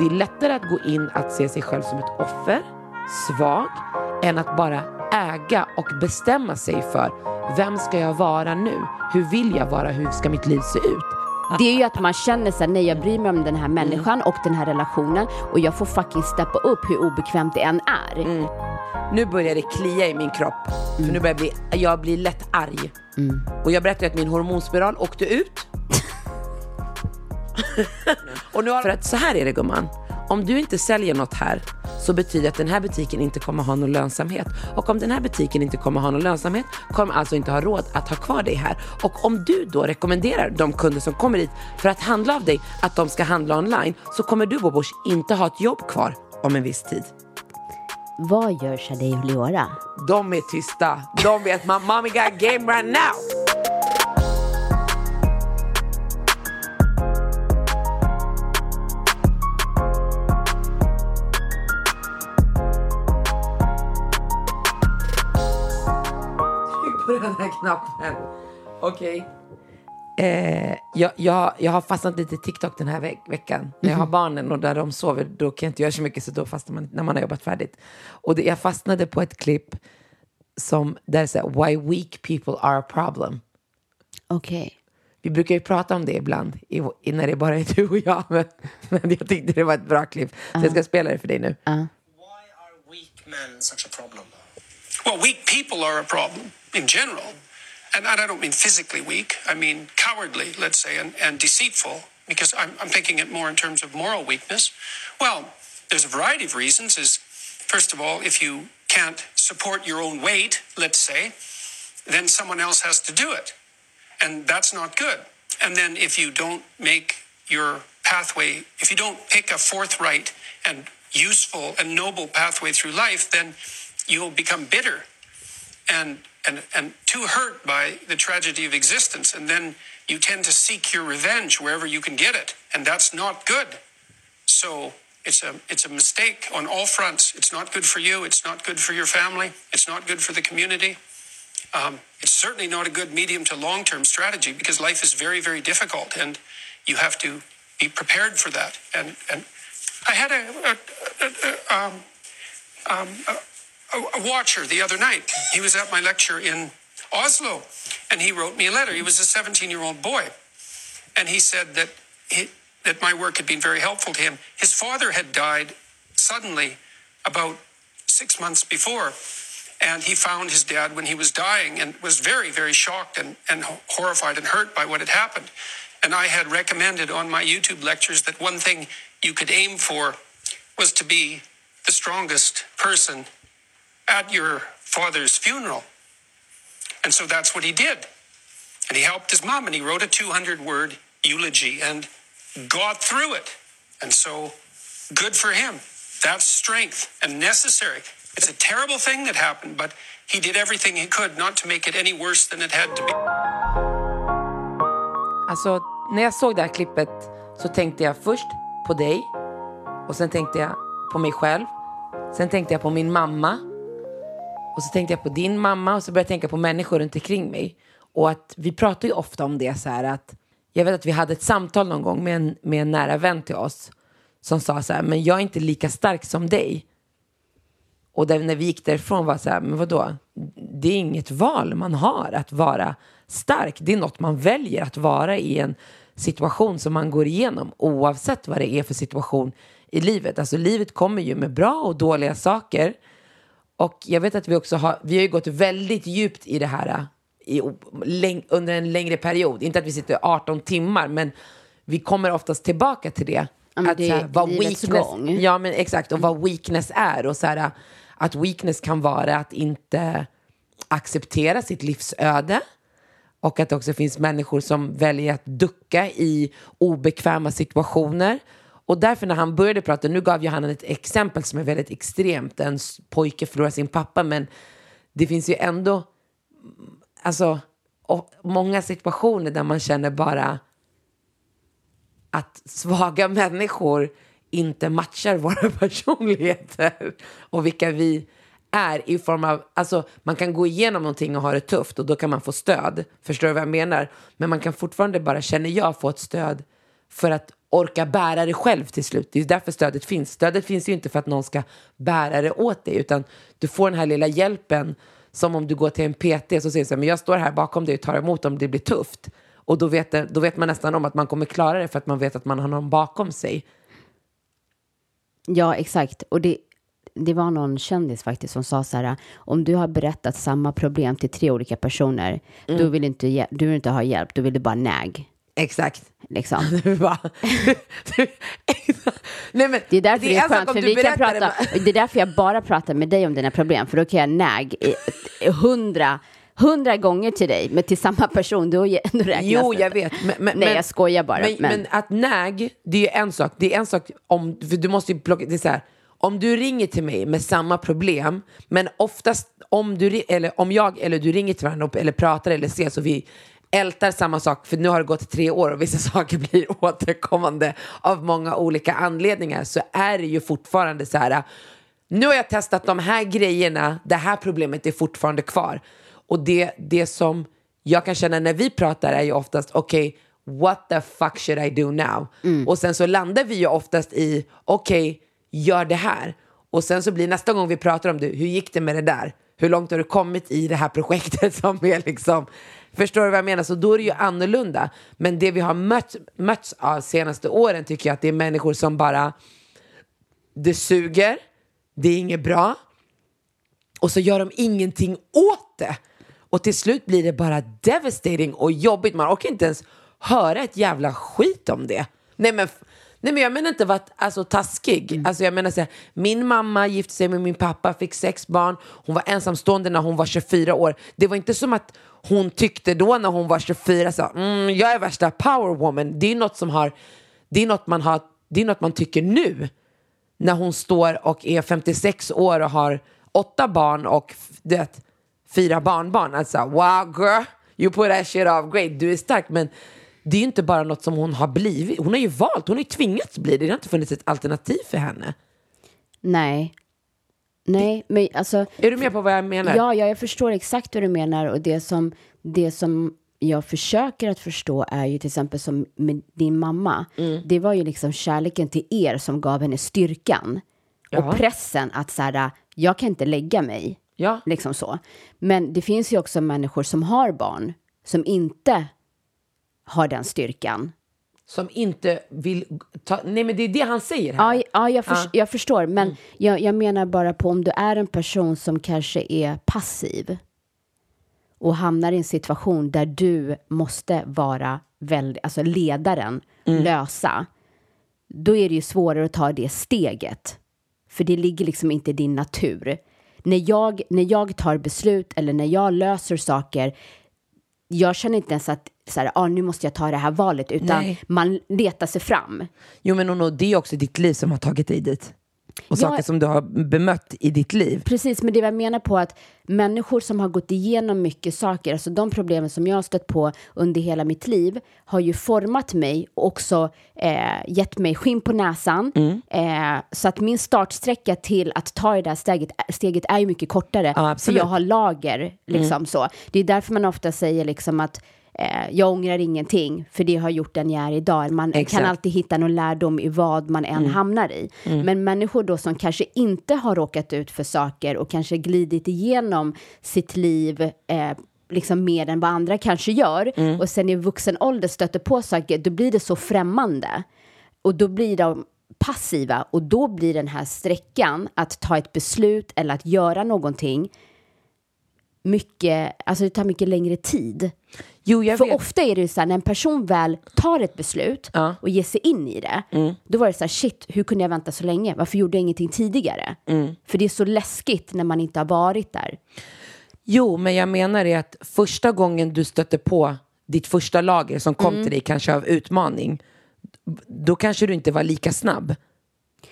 Det är lättare att gå in att se sig själv som ett offer, svag, än att bara äga och bestämma sig för vem ska jag vara nu? Hur vill jag vara? Hur ska mitt liv se ut? Det är ju att man känner såhär, nej jag bryr mig om den här människan och den här relationen och jag får fucking steppa upp hur obekvämt det än är. Nu börjar det klia i min kropp. För nu börjar jag bli, jag blir lätt arg. Och jag berättade att min hormonspiral åkte ut. och nu har... För att så här är det gumman. Om du inte säljer något här så betyder det att den här butiken inte kommer ha någon lönsamhet. Och om den här butiken inte kommer ha någon lönsamhet kommer alltså inte ha råd att ha kvar dig här. Och om du då rekommenderar de kunder som kommer hit för att handla av dig att de ska handla online så kommer du Bobosh inte ha ett jobb kvar om en viss tid. Vad gör Shadej och Leora? De är tysta. De vet my mommy got game right now. På den här knappen. Okej. Eh, jag, jag, jag har fastnat lite i TikTok den här veck- veckan. När jag har barnen och där de sover, då kan jag inte göra så mycket, så då fastnar man när man har jobbat färdigt. Och det, jag fastnade på ett klipp som, där det säger Why weak people are a problem. Okej. Vi brukar ju prata om det ibland, i, i, när det bara är du och jag. Men, men jag tyckte det var ett bra klipp, så jag ska spela det för dig nu. Why are weak men such a problem? Well, weak people are a problem in general. And, I don't mean physically weak, I mean cowardly, let's say, and, and deceitful, because I'm, I'm thinking it more in terms of moral weakness. Well, there's a variety of reasons. Is First of all, if you can't support your own weight, let's say, then someone else has to do it. And that's not good. And then if you don't make your pathway, if you don't pick a forthright and useful and noble pathway through life, then you'll become bitter and and and too hurt by the tragedy of existence. And then you tend to seek your revenge wherever you can get it. And that's not good. So it's a it's a mistake on all fronts. It's not good for you. It's not good for your family. It's not good for the community. Um, it's certainly not a good medium to long term strategy because life is very very difficult and you have to be prepared for that. And and i had a, a, a, a um, um, a, a watcher the other night. He was at my lecture in Oslo, and he wrote me a letter. He was a 17 year old boy, and he said that he, that my work had been very helpful to him. His father had died suddenly about six months before, and he found his dad when he was dying and was very, very shocked and, and horrified and hurt by what had happened. And I had recommended on my YouTube lectures that one thing you could aim for was to be the strongest person at your father's funeral. And so that's what he did. And he helped his mom and he wrote a 200 word eulogy and got through it. And so good for him. That's strength and necessary. It's a terrible thing that happened, but he did everything he could not to make it any worse than it had to be. Alltså, när jag såg det här klippet så tänkte jag först på dig och sen tänkte jag på mig själv. Sen tänkte jag på min mamma och så tänkte jag på din mamma och så började jag tänka på människor runt omkring mig. Och att vi pratar ju ofta om det så här att jag vet att vi hade ett samtal någon gång med en, med en nära vän till oss som sa så här, men jag är inte lika stark som dig. Och där, när vi gick därifrån var så här, men vadå? Det är inget val man har att vara stark. Det är något man väljer att vara i en situation som man går igenom oavsett vad det är för situation i livet. Alltså livet kommer ju med bra och dåliga saker. Och jag vet att vi också har, vi har ju gått väldigt djupt i det här i, läng, under en längre period. Inte att vi sitter 18 timmar, men vi kommer oftast tillbaka till det. Ja, att, det är här, vad weakness, gång. Ja, men exakt. Och vad weakness är. Och så här, att weakness kan vara att inte acceptera sitt livsöde. och att det också finns människor som väljer att ducka i obekväma situationer. Och därför när han började prata, nu gav ju han ett exempel som är väldigt extremt, en pojke förlorar sin pappa, men det finns ju ändå alltså, många situationer där man känner bara att svaga människor inte matchar våra personligheter och vilka vi är i form av, alltså man kan gå igenom någonting och ha det tufft och då kan man få stöd. Förstår du vad jag menar? Men man kan fortfarande bara, känner jag, få ett stöd för att orka bära det själv till slut. Det är därför stödet finns. Stödet finns ju inte för att någon ska bära det åt dig utan du får den här lilla hjälpen som om du går till en PT så säger så här, men jag står här bakom dig och tar emot om det blir tufft. Och då vet, det, då vet man nästan om att man kommer klara det för att man vet att man har någon bakom sig. Ja, exakt. Och det, det var någon kändis faktiskt som sa så här, om du har berättat samma problem till tre olika personer, Mm. då vill inte, du vill inte ha hjälp, du vill du bara näg. Exakt. Liksom. Nej, men, Det är därför det är, en sak skönt, för vi kan det, prata, det är därför jag bara pratar med dig om dina problem, för då kan jag i- i hundra, hundra gånger till dig, men till samma person, då, räknas Jo, det jag vet. Men, men, Nej, jag skojar bara. Men, Men, att näg, det är ju en sak. Det är en sak om, du måste ju plocka, det är så här, om du ringer till mig med samma problem, men oftast om, du, eller om jag eller du ringer till varandra eller pratar eller ses och vi ältar samma sak, för nu har det gått tre år och vissa saker blir återkommande av många olika anledningar, så är det ju fortfarande så här, nu har jag testat de här grejerna, det här problemet är fortfarande kvar. Och det, det som jag kan känna när vi pratar är ju oftast, okej, what the fuck should I do now? Och sen så landar vi ju oftast i, okej, gör det här. Och sen så blir nästa gång vi pratar om det, hur gick det med det där? Hur långt har du kommit i det här projektet som är liksom, förstår du vad jag menar? Så då är det ju annorlunda. Men det vi har mött, mötts av senaste åren tycker jag att det är människor som bara, det suger, det är inget bra och så gör de ingenting åt det. Och till slut blir det bara devastating och jobbigt. Man orkar inte ens höra ett jävla skit om det. Nej men, nej, men jag menar inte vara alltså, taskig. Alltså, jag menar så här, min mamma gifte sig med min pappa, fick sex barn. Hon var ensamstående när hon var 24 år. Det var inte som att hon tyckte då när hon var 24 så, mm, jag är värsta powerwoman. Det är något som har, det är något man har, det är något man tycker nu när hon står och är 56 år och har åtta barn och du vet, fyra barnbarn. Alltså, wow girl, you put that shit off great, du är stark. Men det är ju inte bara något som hon har blivit. Hon har ju valt, hon har ju tvingats bli det. Det har inte funnits ett alternativ för henne. nej. Nej, men alltså, Är du med på vad jag menar? Ja, ja, jag förstår exakt vad du menar och det som, det som jag försöker att förstå är ju till exempel som med din mamma. Mm. Det var ju liksom kärleken till er som gav henne styrkan Ja. och pressen att så här, jag kan inte lägga mig. Ja. Liksom så. Men det finns ju också människor som har barn som inte har den styrkan. Som inte vill ta... Nej men det är det han säger här. Ja, ja jag, förs- Ja. Mm. jag förstår, men jag, jag menar bara på om du är en person som kanske är passiv och hamnar i en situation där du måste vara väldigt, alltså ledaren, Mm. lösa, då är det ju svårare att ta det steget. För det ligger liksom inte i din natur. När jag, när jag tar beslut eller när jag löser saker, jag känner inte ens att så här, ah, nu måste jag ta det här valet, utan Nej. man letar sig fram. Jo men Ono, det är också ditt liv som har tagit dig dit. Och Ja. saker som du har bemött i ditt liv. Precis, men det jag menar på att människor som har gått igenom mycket saker, alltså de problemen som jag har stött på under hela mitt liv, har ju format mig och också eh, gett mig skinn på näsan. Mm. Eh, så att min startsträcka till att ta det där steget, steget är ju mycket kortare. Ja, för jag har lager, liksom så. Det är därför man ofta säger liksom att eh, jag ångrar ingenting, för det har gjort den jag är idag. Man Exakt. kan alltid hitta någon lärdom i vad man än hamnar i. Men människor då som kanske inte har råkat ut för saker och kanske glidit igenom sitt liv eh, liksom mer än vad andra kanske gör och sen i vuxen ålder stöter på saker, då blir det så främmande. Och då blir de passiva och då blir den här sträckan att ta ett beslut eller att göra någonting mycket, alltså det tar mycket längre tid. Jo jag För vet. ofta är det ju så här, när en person väl tar ett beslut Ja. Mm. och ger sig in i det, då var det så här, shit, hur kunde jag vänta så länge? Varför gjorde jag ingenting tidigare? Mm. För det är så läskigt när man inte har varit där. Jo, men jag menar är att första gången du stötte på ditt första lager som kom Mm. till dig, kanske av utmaning, då kanske du inte var lika snabb.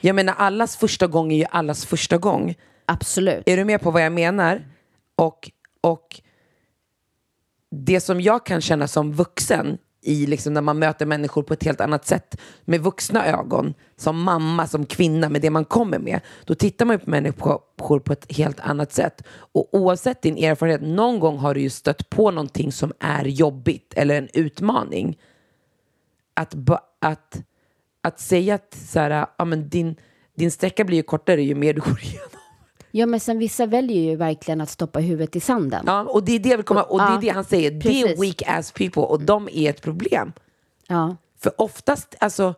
Jag menar, allas första gång är ju allas första gång. Absolut. Är du med på vad jag menar? Och, och det som jag kan känna som vuxen i liksom när man möter människor på ett helt annat sätt med vuxna ögon, som mamma, som kvinna, med det man kommer med, då tittar man ju på människor på ett helt annat sätt. Och oavsett din erfarenhet, någon gång har du ju stött på någonting som är jobbigt eller en utmaning. Att, att, att säga att så här, ja, men din, din sträcka blir ju kortare ju mer du går igenom. Ja, men sen vissa väljer ju verkligen att stoppa huvudet i sanden. Ja, och det är det, jag vill komma, och det, är Ja, det han säger. Det är precis. weak ass people och de är ett problem. Ja. För oftast, alltså,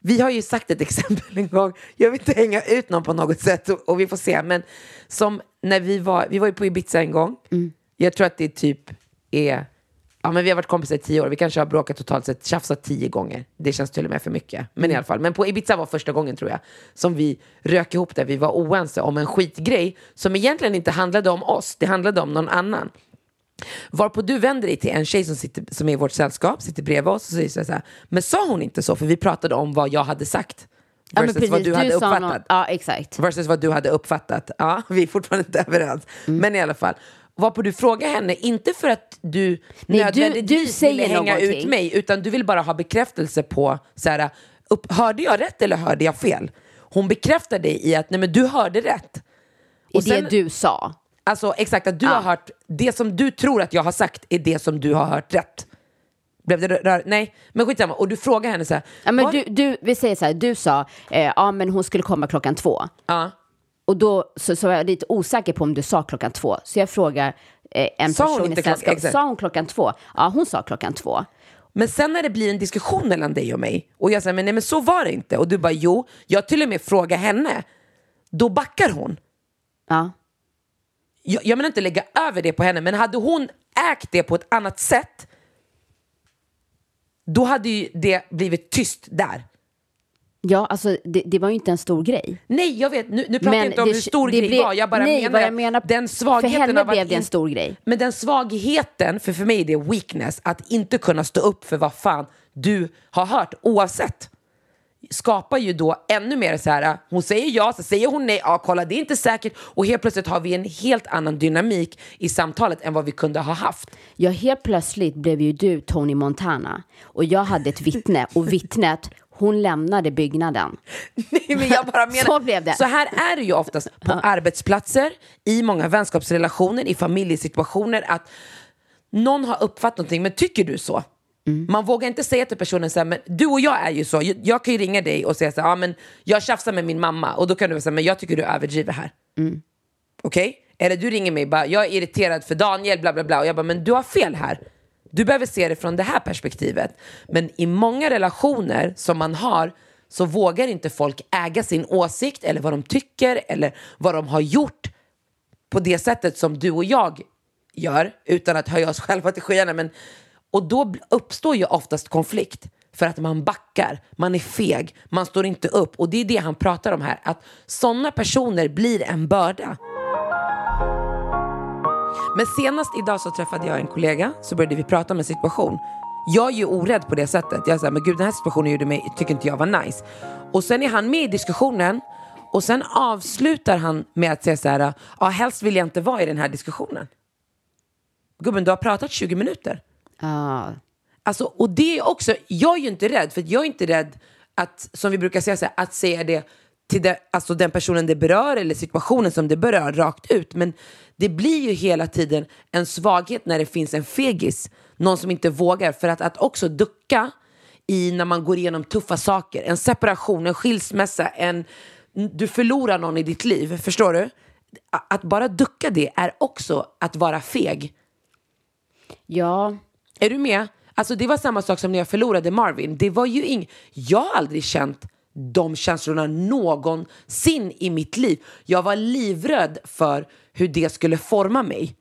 vi har ju sagt ett exempel en gång, jag vill inte hänga ut någon på något sätt och, och vi får se, men som när vi var, vi var ju på Ibiza en gång, jag tror att det typ är, ja men vi har varit kompisar i tio år, vi kanske har bråkat totalt sett, tjafsat tio gånger, det känns till och med för mycket, men i alla fall, men på Ibiza var första gången tror jag, som vi rök ihop där vi var oense om en skitgrej som egentligen inte handlade om oss, det handlade om någon annan. Varpå du vänder dig till en tjej som, sitter, som är i vårt sällskap, sitter bredvid oss och säger så här, men sa hon inte så? För vi pratade om vad jag hade sagt. Ja, Versus precis. vad du, hade sa uppfattat. något- Ja, exakt. Versus vad du hade uppfattat. Ja, vi är fortfarande inte överens. Mm. Men i alla fall. Varpå du frågar henne, inte för att du Nej, du- nödvändigtvis du säger ville hänga ut någonting. mig, utan du vill bara ha bekräftelse på, så här, upp, hörde jag rätt eller hörde jag fel? Hon bekräftar dig i att, nej men du hörde rätt. I Och det sen- du sa. Alltså exakt, att du Ja. har hört, det som du tror att jag har sagt är det som du har hört rätt. Blev det rör? Nej, men skitsamma. Och du frågar henne så här. Ja, men du, du, vi säger så här, du sa, eh, ja men hon skulle komma klockan två. Ja. Och då så, så var jag lite osäker på om du sa klockan två. Så jag frågar eh, en Sa person i klock- sällskap, exakt. sa hon klockan två? Ja, hon sa klockan två. Men sen när det blir en diskussion mellan dig och mig och jag säger men nej men så var det inte och du bara jo, jag till och med frågar henne. Då backar hon. Ja. Jag, jag menar inte lägga över det på henne men hade hon ägt det på ett annat sätt då hade ju det blivit tyst där. Ja, alltså det, det var ju inte en stor grej. Nej, jag vet. Nu, nu pratar jag inte om det- hur stor det grej blev- var. Jag bara nej, menar, jag menar- den för svagheten henne av att blev det en stor grej. Men den svagheten, för för mig är det weakness, att inte kunna stå upp för vad fan du har hört oavsett. Skapar ju då ännu mer så här, hon säger ja, så säger hon nej, ja kolla det är inte säkert och helt plötsligt har vi en helt annan dynamik i samtalet än vad vi kunde ha haft. Ja, helt plötsligt blev ju du Tony Montana och jag hade ett vittne och vittnet, hon lämnade byggnaden. Nej, men jag bara menar, Så blev det. Så här är det ju oftast på arbetsplatser, i många vänskapsrelationer, i familjesituationer att någon har uppfattat någonting, men tycker du så? Mm. Man vågar inte säga till personen så här, men du och jag är ju så, jag, jag kan ju ringa dig och säga så här, ja men jag tjafsar med min mamma och då kan du säga, men jag tycker du överdriver här. Mm. Okej? Eller du ringer mig bara, jag är irriterad för Daniel, bla bla bla. Och jag bara, men du har fel här. Du behöver se det från det här perspektivet. Men i många relationer som man har så vågar inte folk äga sin åsikt eller vad de tycker eller vad de har gjort på det sättet som du och jag gör utan att höja oss själva till skyarna. Men, och då uppstår ju oftast konflikt för att man backar, man är feg, man står inte upp. Och det är det han pratar om här, att sådana personer blir en börda. Men senast idag så träffade jag en kollega, så började vi prata om en situation. Jag är ju orädd på det sättet. Jag säger, men gud den här situationen gjorde mig, tycker inte jag var nice. Och sen är han med i diskussionen och sen avslutar han med att säga så här, ja helst vill jag inte vara i den här diskussionen. Gubben, du har pratat 20 minuter. Ja, Alltså, och det är också, jag är ju inte rädd, för jag är inte rädd att, som vi brukar säga, så här, att säga det till det, alltså den personen det berör eller situationen som det berör rakt ut. Men det blir ju hela tiden en svaghet när det finns en fegis, någon som inte vågar. För att, att också ducka i när man går igenom tuffa saker, en separation, en skilsmässa, en, du förlorar någon i ditt liv, förstår du? Att bara ducka det är också att vara feg. ja, Är du med? Alltså det var samma sak som när jag förlorade Marvin. Det var ju ing... Jag har aldrig känt de känslorna någonsin i mitt liv. Jag var livrädd för hur det skulle forma mig.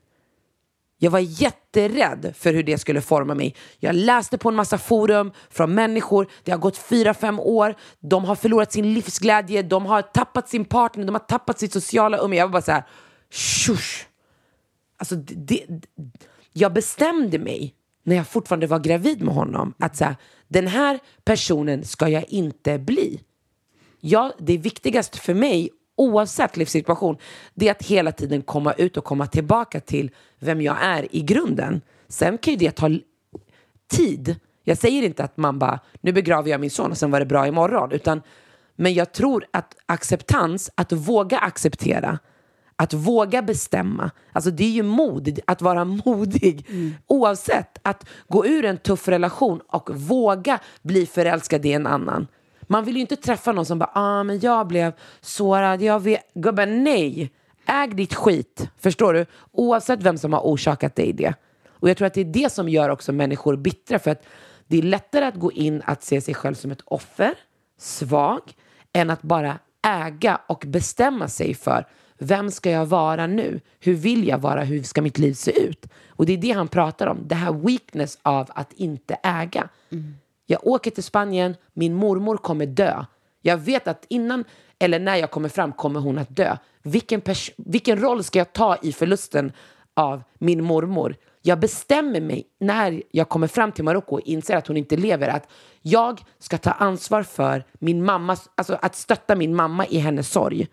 Jag var jätterädd för hur det skulle forma mig. Jag läste på en massa forum från människor. Det har gått fyra, fem år. De har förlorat sin livsglädje. De har tappat sin partner. De har tappat sitt sociala umgänge. Jag var bara så här, tjush. Alltså, det, det, jag bestämde mig när jag fortfarande var gravid med honom att så här, den här personen ska jag inte bli. Ja, det viktigaste för mig, oavsett livssituation, det är att hela tiden komma ut och komma tillbaka till vem jag är i grunden. Sen kan ju det ta tid. Jag säger inte att man bara, nu begraver jag min son och sen var det bra imorgon. Utan, men jag tror att acceptans, att våga acceptera, att våga bestämma. Alltså det är ju mod, att vara modig. Mm. Oavsett, att gå ur en tuff relation och våga bli förälskad i en annan. Man vill ju inte träffa någon som bara, ah men jag blev sårad, jag vet, gubben nej. Äg ditt skit, förstår du? Oavsett vem som har orsakat dig det. Och jag tror att det är det som gör också människor bittra för att det är lättare att gå in att se sig själv som ett offer, svag, än att bara äga och bestämma sig för vem ska jag vara nu? Hur vill jag vara? Hur ska mitt liv se ut? Och det är det han pratar om, det här weakness av att inte äga. Mm. Jag åker till Spanien, min mormor kommer dö. Jag vet att innan eller när jag kommer fram kommer hon att dö. Vilken, vilken roll ska jag ta i förlusten av min mormor? Jag bestämmer mig när jag kommer fram till Marocko och inser att hon inte lever att jag ska ta ansvar för min mamma, alltså att stötta min mamma i hennes sorg.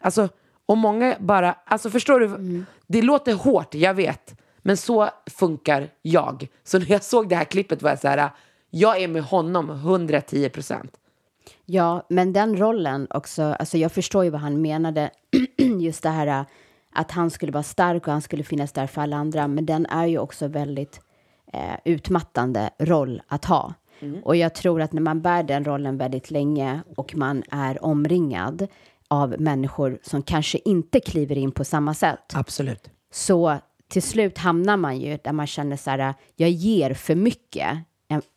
Alltså, och många bara, alltså förstår du? Mm. Det låter hårt, jag vet. Men så funkar jag. Så när jag såg det här klippet var jag så här, jag är med honom 110 procent. Ja, men den rollen också, alltså jag förstår ju vad han menade, just det här att han skulle vara stark och han skulle finnas där för alla andra, men den är ju också väldigt eh, utmattande roll att ha. Mm. Och jag tror att när man bär den rollen väldigt länge och man är omringad av människor som kanske inte kliver in på samma sätt. Absolut. Så till slut hamnar man ju där man känner så här, jag ger för mycket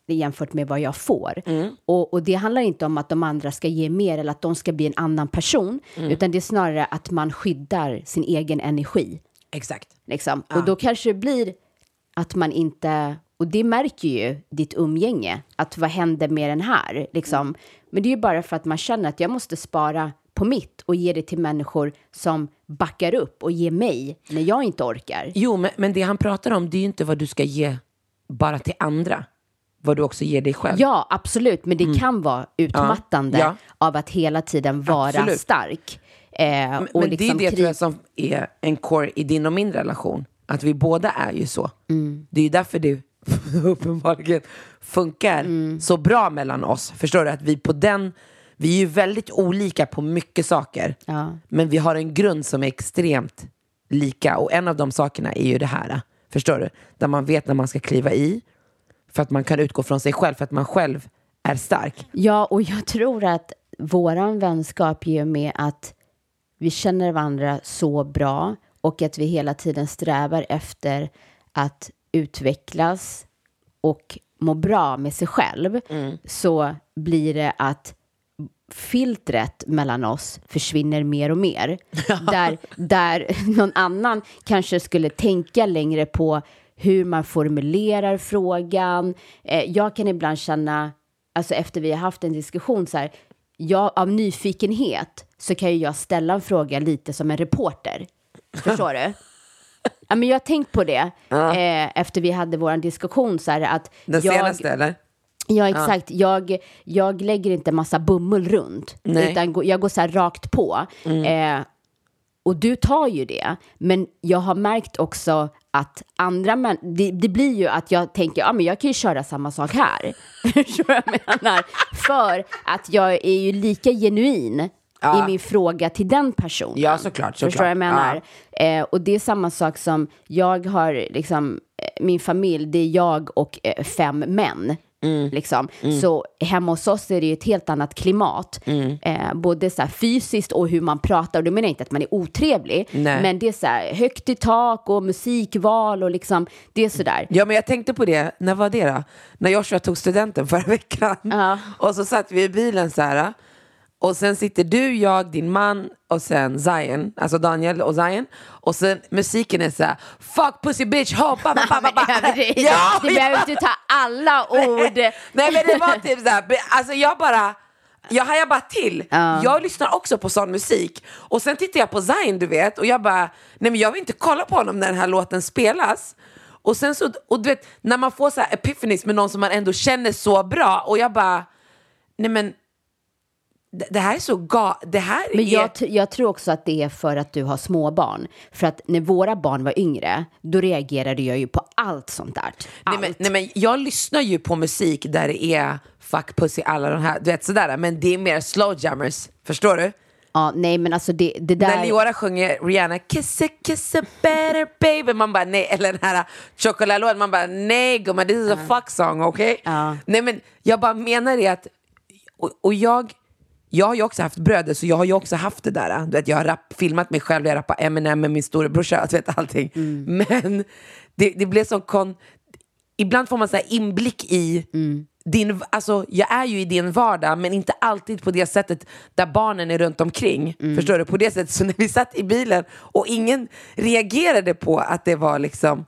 jämfört med vad jag får. Mm. Och, och, det handlar inte om att de andra ska ge mer eller att de ska bli en annan person, mm. utan det är snarare att man skyddar sin egen energi. Exakt. Liksom. Ja. Och då kanske det blir att man inte, och det märker ju ditt umgänge, att vad händer med den här? Liksom. Mm. Men det är ju bara för att man känner att jag måste spara på mitt och ge det till människor som backar upp och ger mig när jag inte orkar. Jo, men, men det han pratar om, det är ju inte vad du ska ge bara till andra vad du också ger dig själv. Ja, absolut. Men det mm. kan vara utmattande ja. Ja. av att hela tiden vara absolut. stark. Eh, men, och men liksom det är det tror jag som är en core i din och min relation. Att vi båda är ju så. Mm. Det är ju därför det uppenbarligen funkar mm. så bra mellan oss. Förstår du? Att vi på den... Vi är ju väldigt olika på mycket saker. Ja. Men vi har en grund som är extremt lika. Och en av de sakerna är ju det här. Förstår du? Där man vet när man ska kliva i för att man kan utgå från sig själv, för att man själv är stark. Ja, och jag tror att våran vänskap ger med att vi känner varandra så bra och att vi hela tiden strävar efter att utvecklas och må bra med sig själv mm. så blir det att filtret mellan oss försvinner mer och mer. där, där någon annan kanske skulle tänka längre på hur man formulerar frågan. Eh, jag kan ibland känna, alltså efter vi har haft en diskussion så här, jag, av nyfikenhet så kan ju jag ställa en fråga lite som en reporter. Förstår du? Ja, men jag har tänkt på det ja. eh, efter vi hade vår diskussion. Så här, att Den jag, senaste eller? Ja, exakt. Ja. Jag, jag lägger inte massa bomull runt, Nej. utan jag går så här rakt på. Mm. Eh, och du tar ju det, men jag har märkt också att andra män, det, det, blir ju att jag tänker, ja men jag kan ju köra samma sak här. Förstår jag menar? För att jag är ju lika genuin ja. i min fråga till den personen. Ja, såklart. såklart. Förstår jag menar? Ja. Eh, och det är samma sak som, jag har liksom, eh, min familj, det är jag och eh, fem män. Mm. Liksom. Mm. Så hemma hos oss är det ju ett helt annat klimat. Mm. Eh, både så fysiskt och hur man pratar. Och det menar jag inte att man är otrevlig. Nej. Men det är så här högt i tak och musikval och liksom, det är sådär. Ja, men jag tänkte på det, när var det då? När Joshua tog studenten förra veckan. Uh. Och så satt vi i bilen så här. Och sen sitter du, jag, din man och sen Zion, alltså Daniel och Zion. Och sen musiken är så här, fuck pussy bitch, hoppa, ba, ba, ba, det, ja, du behöver inte ta alla ord. Nej men det var typ så här, alltså jag bara, Jag hajar bara till. Jag lyssnar också på sån musik. Och sen tittar jag på Zayn, du vet, och jag bara, nej men jag vill inte kolla på honom när den här låten spelas. Och sen så, och du vet, när man får så här epiphanies med någon som man ändå känner så bra, och jag bara, nej men, det, här är så ga... Det här Men är... jag, jag tror också att det är för att du har småbarn. För att när våra barn var yngre, då reagerade jag ju på allt sånt där. Nej Allt. men, nej men jag lyssnar ju på musik där det är fuck pussy alla de här, du vet sådär, men det är mer slow jammers, förstår du? Ja, nej men alltså det, det där... När Leora sjunger Rihanna, kiss a kiss a better baby, man bara nej, eller den här chocolalåten, man bara nej gumman, this is a fuck song, okej? Ja. Nej men jag bara menar det att, och, och jag, jag har ju också haft bröder så jag har ju också haft det där. Du vet, jag har rap, filmat mig själv, jag rappar Eminem med min storebrorsa, du vet allting. Men det, det blev så kon... Ibland får man så inblick i din... Alltså, jag är ju i din vardag, men inte alltid på det sättet där barnen är runt omkring. Förstår du? På det sättet, så när vi satt i bilen och ingen reagerade på att det var liksom...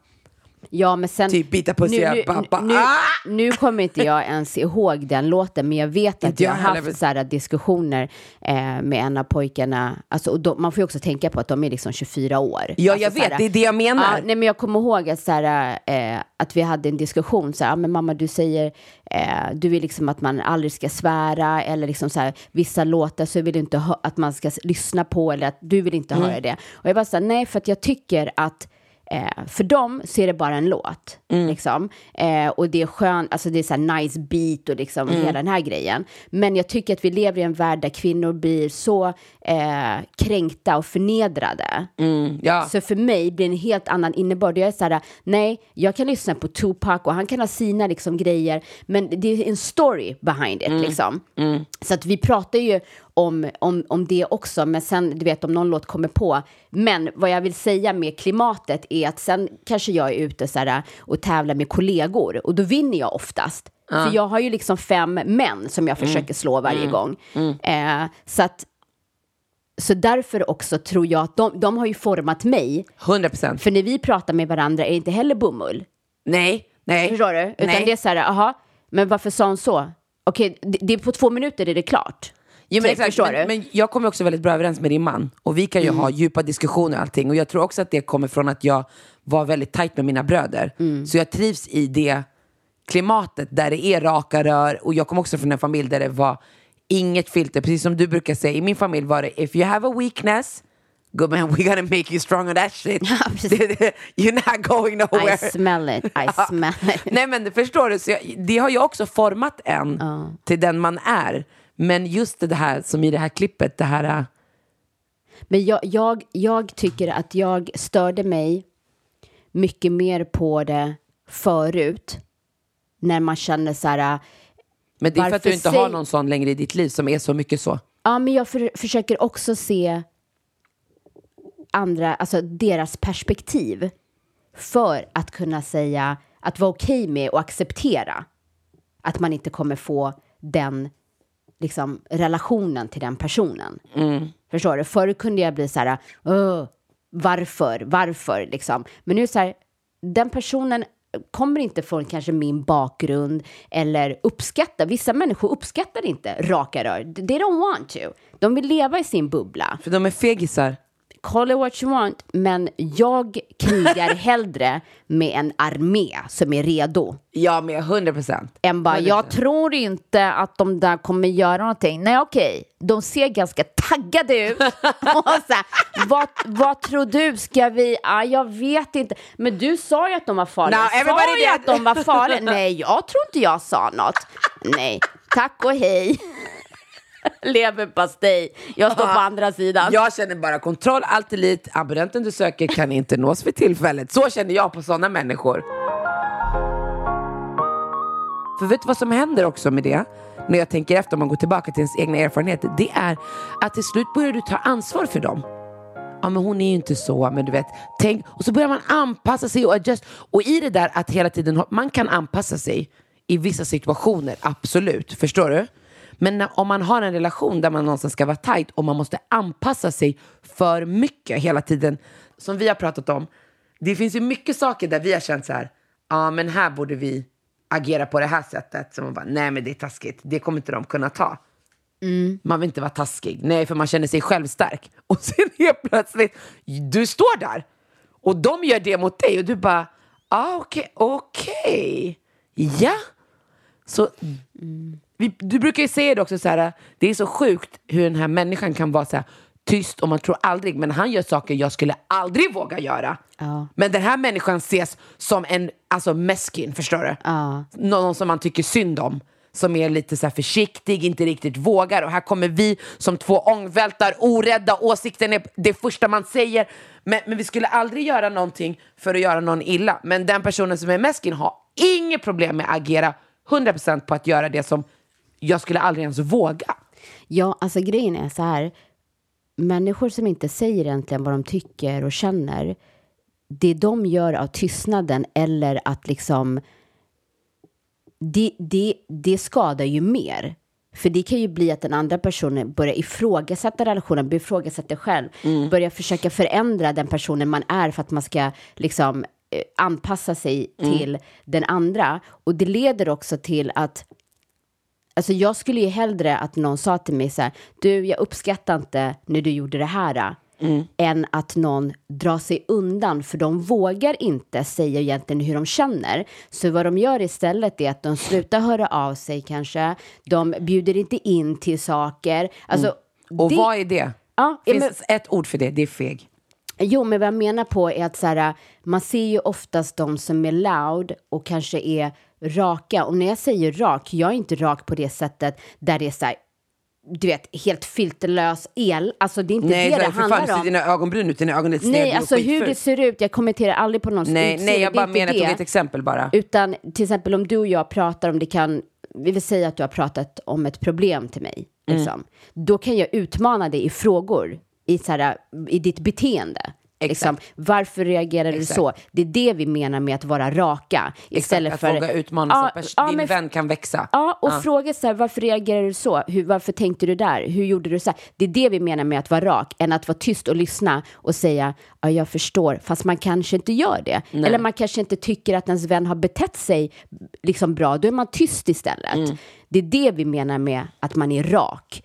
Ja, men sen... Typ bita nu, nu, pappa. Nu, Ah! nu kommer inte jag ens ihåg den låten, men jag vet att jag har haft så här diskussioner eh, med en av pojkarna. Alltså, de, man får ju också tänka på att de är liksom 24 år. Ja, alltså, jag vet, här- det är det jag menar. Ja, nej, men jag kommer ihåg att, så här, eh, att vi hade en diskussion. Så här, "Ah, men mamma, du säger eh, du vill liksom att man aldrig ska svära eller liksom så här, vissa låtar så vill du inte att man ska lyssna på eller att du vill inte Mm. höra det. Och jag bara så här, nej, för att jag tycker att Eh, för dem så är det bara en låt. Mm. Liksom. Eh, och det är skönt, alltså det är så nice beat och liksom Mm. hela den här grejen. Men jag tycker att vi lever i en värld där kvinnor blir så eh, kränkta och förnedrade. Mm, ja. Så för mig blir det en helt annan innebörd. Jag är så här, nej, jag kan lyssna på Tupac och han kan ha sina liksom, grejer, men det är en story behind it. Liksom. Så att vi pratar ju om, om, om det också, men sen, du vet, om någon låt kommer på. Men vad jag vill säga med klimatet är att sen kanske jag är ute så här, och tävlar med kollegor och då vinner jag oftast. För jag har ju liksom fem män som jag försöker slå varje gång. Eh, så att så därför också tror jag att de, de har ju format mig. 100 procent. För när vi pratar med varandra är det inte heller bomull. Nej, nej. Förstår du? Utan nej. det är så här, aha, men varför sa hon så? Okej, det, det är på två minuter är det klart. Jo, men, Typ, exakt, förstår men, du? men jag kommer också väldigt bra överens med din man. Och vi kan ju ha djupa diskussioner och allting. Och jag tror också att det kommer från att jag var väldigt tajt med mina bröder. Så jag trivs i det klimatet där det är raka rör. Och jag kommer också från en familj där det var inget filter. Precis som du brukar säga, i min familj var det if you have a weakness Gumman, we're gonna make you strong on that shit. You're not going nowhere. I smell it, I smell it. Nej men förstår du, så jag, det har ju också format en till den man är. Men just det här som i det här klippet, det här... äh, Men jag, jag, jag tycker att jag störde mig mycket mer på det förut. När man känner så här, Men det är för att du inte har någon sån längre i ditt liv som är så mycket så. Ja, men jag för, försöker också se andra, alltså deras perspektiv för att kunna säga att vara okej med och acceptera att man inte kommer få den liksom, relationen till den personen. Förstår du? Förr kunde jag bli så här, "Åh, varför, varför, liksom. Men nu så här, den personen kommer inte från kanske min bakgrund eller uppskattar, vissa människor uppskattar inte raka rör. They don't want to. De vill leva i sin bubbla. För de är fegisar. Call it what you want, men jag krigar hellre med en armé som är redo Ja, med 100 procent. än bara, jag tror inte att de där kommer göra någonting. Nej, okej, de ser ganska taggade ut. Och så här, vad, vad tror du, ska vi, ah, jag vet inte. Men du sa ju att de var farliga. No, sa ju att de var farliga. Nej, jag tror inte jag sa något. Nej, tack och hej. Leverpastej. Jag står på andra sidan. Jag känner bara kontroll, allt elit, abonnenten du söker kan inte nås för tillfället. Så känner jag på sådana människor. För vet du vad som händer också med det? När jag tänker efter, om man går tillbaka till ens egna erfarenheter. Det är att till slut börjar du ta ansvar för dem. Ja men hon är ju inte så, men du vet. Tänk, och så börjar man anpassa sig och adjust. Och i det där att hela tiden, man kan anpassa sig i vissa situationer, absolut. Förstår du? Men när, om man har en relation där man någonstans ska vara tight och man måste anpassa sig för mycket hela tiden, som vi har pratat om. Det finns ju mycket saker där vi har känt så här, ja men här borde vi agera på det här sättet. Så man bara, nej men det är taskigt, det kommer inte de kunna ta. Man vill inte vara taskig. Nej, för man känner sig självstark. Och sen helt plötsligt, du står där. Och de gör det mot dig och du bara, ah, okej, okej, ja. Så vi, du brukar ju säga det också så här, det är så sjukt hur den här människan kan vara så här tyst och man tror aldrig, men han gör saker jag skulle aldrig våga göra. Ja. Men den här människan ses som en alltså meskin, förstår du? Ja. Någon som man tycker synd om. Som är lite så försiktig, inte riktigt vågar. Och här kommer vi som två ångvältar, orädda. Åsikten är det första man säger. Men, men vi skulle aldrig göra någonting för att göra någon illa. Men den personen som är meskin har inget problem med att agera 100% på att göra det som jag skulle aldrig ens våga. Ja, alltså grejen är så här. Människor som inte säger egentligen vad de tycker och känner. Det de gör av tystnaden eller att liksom. Det, det, det skadar ju mer. För det kan ju bli att den andra personen börjar ifrågasätta relationen, börjar ifrågasätta själv, börjar försöka förändra den personen man är för att man ska liksom anpassa sig till den andra. Och det leder också till att Alltså jag skulle ju hellre att någon sa till mig så här, du jag uppskattar inte när du gjorde det här. Än att någon drar sig undan, för de vågar inte säga egentligen hur de känner. Så vad de gör istället är att de slutar höra av sig kanske. De bjuder inte in till saker. Alltså, Och det- vad är det? Ja, Finns men- ett ord för det, det är feg. Jo, men vad jag menar på är att så här, man ser ju oftast de som är loud och kanske är raka. Och när jag säger rak, jag är inte rak på det sättet där det är så här, du vet, helt filterlös el. Alltså det är inte Nej, det det fan, handlar ser om. dina ögonbryn ut, dina ögon är sneda, Nej, alltså hur det ser ut, jag kommenterar aldrig på någons Nej, utseende. nej, jag bara menar, jag tog ett exempel bara. Utan till exempel om du och jag pratar om det kan, vi vill säga att du har pratat om ett problem till mig. Mm. Liksom. Då kan jag utmana dig i frågor, i, så här, i ditt beteende. Liksom, varför reagerar du Exakt. så? Det är det vi menar med att vara raka. Istället Exakt, för att våga utmana Ja, så att ja, din men- vän kan växa. Ja, och fråga så här, varför reagerar du så? Hur, varför tänkte du där? Hur gjorde du så här? Det är det vi menar med att vara rak, än att vara tyst och lyssna och säga, ja, jag förstår, fast man kanske inte gör det. Eller man kanske inte tycker att ens vän har betett sig liksom bra, då är man tyst istället. Mm. Det är det vi menar med att man är rak.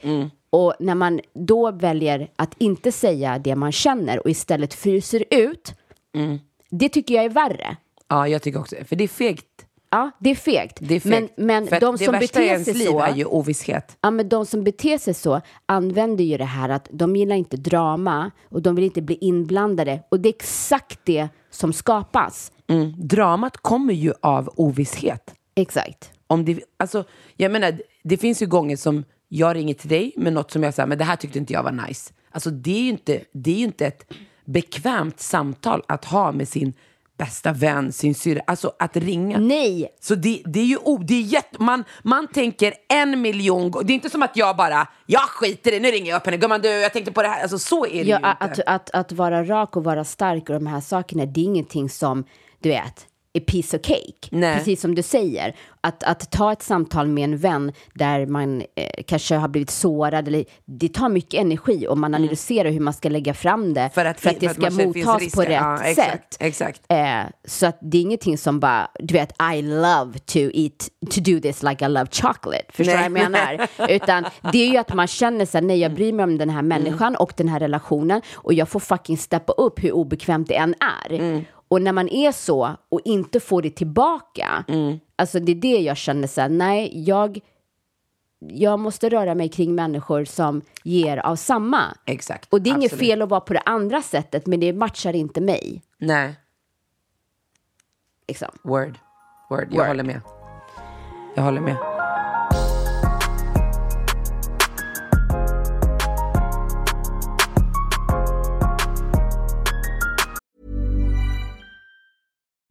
Och när man då väljer att inte säga det man känner och istället fryser ut, Mm. det tycker jag är värre. Ja, jag tycker också För det är fegt. Ja, det är fegt. Det är Men, fegt. men För att de som beter sig liv så... är ju ovisshet. Ja, men de som beter sig så använder ju det här att de gillar inte drama och de vill inte bli inblandade. Och det är exakt det som skapas. Mm. Dramat kommer ju av ovisshet. Exakt. Om det, alltså, jag menar, det finns ju gånger som jag ringer till dig med något som jag säger, men det här tyckte inte jag var nice. Alltså det är ju inte, det är inte ett bekvämt samtal att ha med sin bästa vän, sin syrra. Alltså att ringa. Nej, Så det, det är ju o- det är jätte, man, man tänker en miljon gånger. Det är inte som att jag bara, jag skiter i nu ringer jag upp henne. Gumman du, jag tänkte på det här. Alltså så är det ja, ju att, inte. att, att vara rak och vara stark och de här sakerna, det är ingenting som, du vet, är piece of cake. Nej. Precis som du säger. Att, att ta ett samtal med en vän där man eh, kanske har blivit sårad, eller, det tar mycket energi och man analyserar hur man ska lägga fram det Mm. För att- för att det för att ska mottas på rätt Ja, sätt. exakt. Eh, så att det är ingenting som bara, du vet, I love to eat, to do this like I love chocolate. Förstår du vad jag menar? Utan det är ju att man känner så här, nej jag bryr mig om den här människan och den här relationen och jag får fucking steppa upp hur obekvämt det än är. Och när man är så och inte får det tillbaka, alltså det är det jag känner så här, nej jag, jag måste röra mig kring människor som ger av samma. Exakt. Och det är inget absolut. fel att vara på det andra sättet, men det matchar inte mig. Nej, Liksom. word. Word, jag Word. håller med. Jag håller med.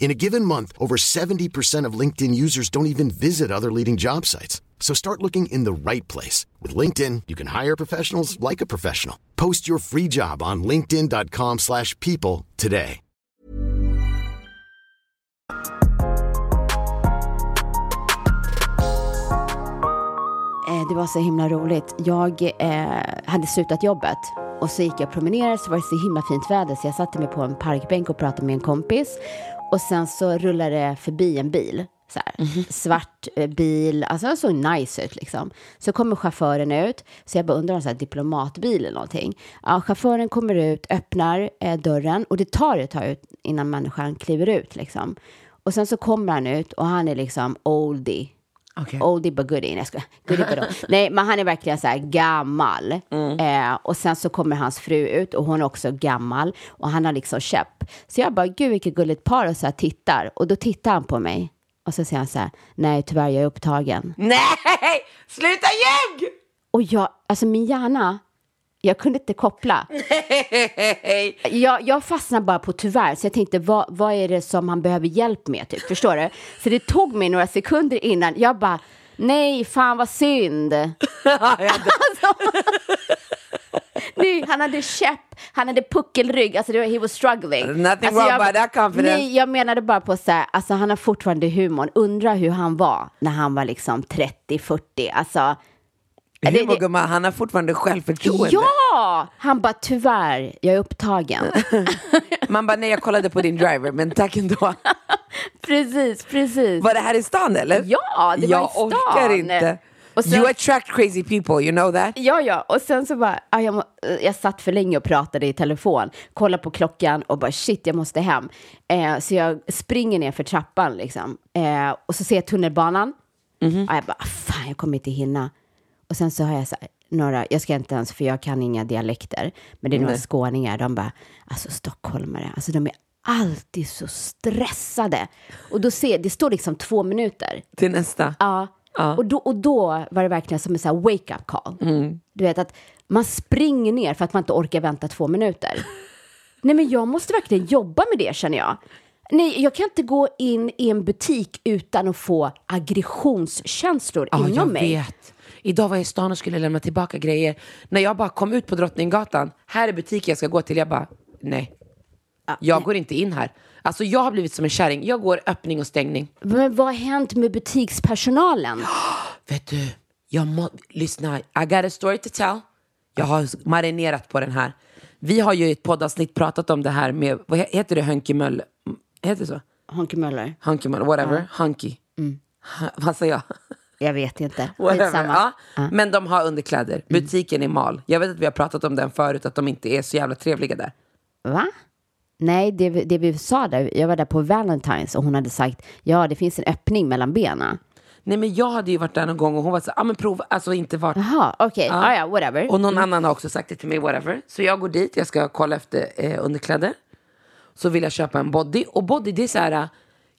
In a given month, over 70% of LinkedIn users don't even visit other leading job sites. So start looking in the right place. With LinkedIn, you can hire professionals like a professional. Post your free job on linkedin.com slash people today. Eh, det var så himla roligt. Jag eh, hade slutat jobbet och så gick jag och promenerade så var det så himla fint väder så jag satte mig på en parkbänk och pratade med en kompis och sen så rullade det förbi en bil. Så här, Svart eh, bil, alltså den såg nice ut liksom. Så kommer chauffören ut, så jag bara undrar om det är diplomatbil eller någonting. Ja, chauffören kommer ut, öppnar eh, dörren och det tar ett tag ut innan människan kliver ut liksom. Och sen så kommer han ut och han är liksom oldie. Okej. Oldie but goodie. Nej, jag. Goodie but. Nej, men han är verkligen så här gammal. Eh, och sen så kommer hans fru ut och hon är också gammal. Och han har liksom käpp. Så jag bara, gud vilket gulligt par. Och så här tittar. Och då tittar han på mig. Och så säger han så här, nej tyvärr jag är upptagen. Nej! Sluta ljug! Och jag, alltså min hjärna, jag kunde inte koppla. Hej! Jag, jag fastnade bara på tyvärr, så jag tänkte vad, vad är det som han behöver hjälp med, typ, förstår du? Så det tog mig några sekunder innan, jag bara, nej, fan vad synd. Nej, han hade käpp, han hade puckelrygg, alltså det var, he was struggling. Nothing alltså, wrong jag, by that confidence. Nej, jag menade bara på så här, alltså han har fortfarande humorn. Undra hur han var när han var liksom 30-40, alltså. Humor det- gumman, han har fortfarande självförtroende. Ja! Han bara, tyvärr, jag är upptagen. Man bara, nej jag kollade på din driver, men tack ändå. precis, precis. Var det här i stan eller? Ja, det var jag i stan. orkar inte. Sen- You attract crazy people, you know that? Ja, ja, och sen så bara, ah, jag, må, jag satt för länge och pratade i telefon, kollade på klockan och bara shit, jag måste hem. Eh, så jag springer ner för trappan liksom. Eh, och så ser jag tunnelbanan. Ah, jag bara, ah, fan, jag kommer inte hinna. Och sen så har jag så här, några, jag ska inte ens, för jag kan inga dialekter, men det är några Nej. skåningar, de bara, alltså stockholmare, alltså de är alltid så stressade. Och då ser, det står liksom två minuter. Till nästa. Ja. Och, då, och då var det verkligen som en så här wake-up call. Du vet att man springer ner för att man inte orkar vänta två minuter. Nej, men jag måste verkligen jobba med det känner jag. Nej, jag kan inte gå in i en butik utan att få aggressionskänslor Ja, inom jag mig. vet. Idag var jag i stan och skulle lämna tillbaka grejer. När jag bara kom ut på Drottninggatan, här är butiken jag ska gå till. Jag bara, nej. Jag går inte in här. Alltså jag har blivit som en kärring. Jag går öppning och stängning. Men vad har hänt med butikspersonalen? Vet du, jag må, lyssna. I got a story to tell. Jag har marinerat på den här. Vi har ju i ett poddavsnitt pratat om det här med, vad he- heter det, Hunky Möll? Heter det så? Honky Möller? Hunky Möll, whatever. Hunky. Ha, vad säger jag? Jag vet inte. Skitsamma. Ja. Men de har underkläder. Butiken är mal. Jag vet att vi har pratat om den förut, att de inte är så jävla trevliga där. Va? Nej, det, det vi sa där, jag var där på Valentine's och hon hade sagt ja, det finns en öppning mellan benen. Nej men jag hade ju varit där någon gång och hon var så ja ah, men prova, alltså inte varit. Jaha, okej, ja. ja, whatever. Och någon annan har också sagt det till mig, whatever. Så jag går dit, jag ska kolla efter eh, underkläder. Så vill jag köpa en body. Och body det är så här,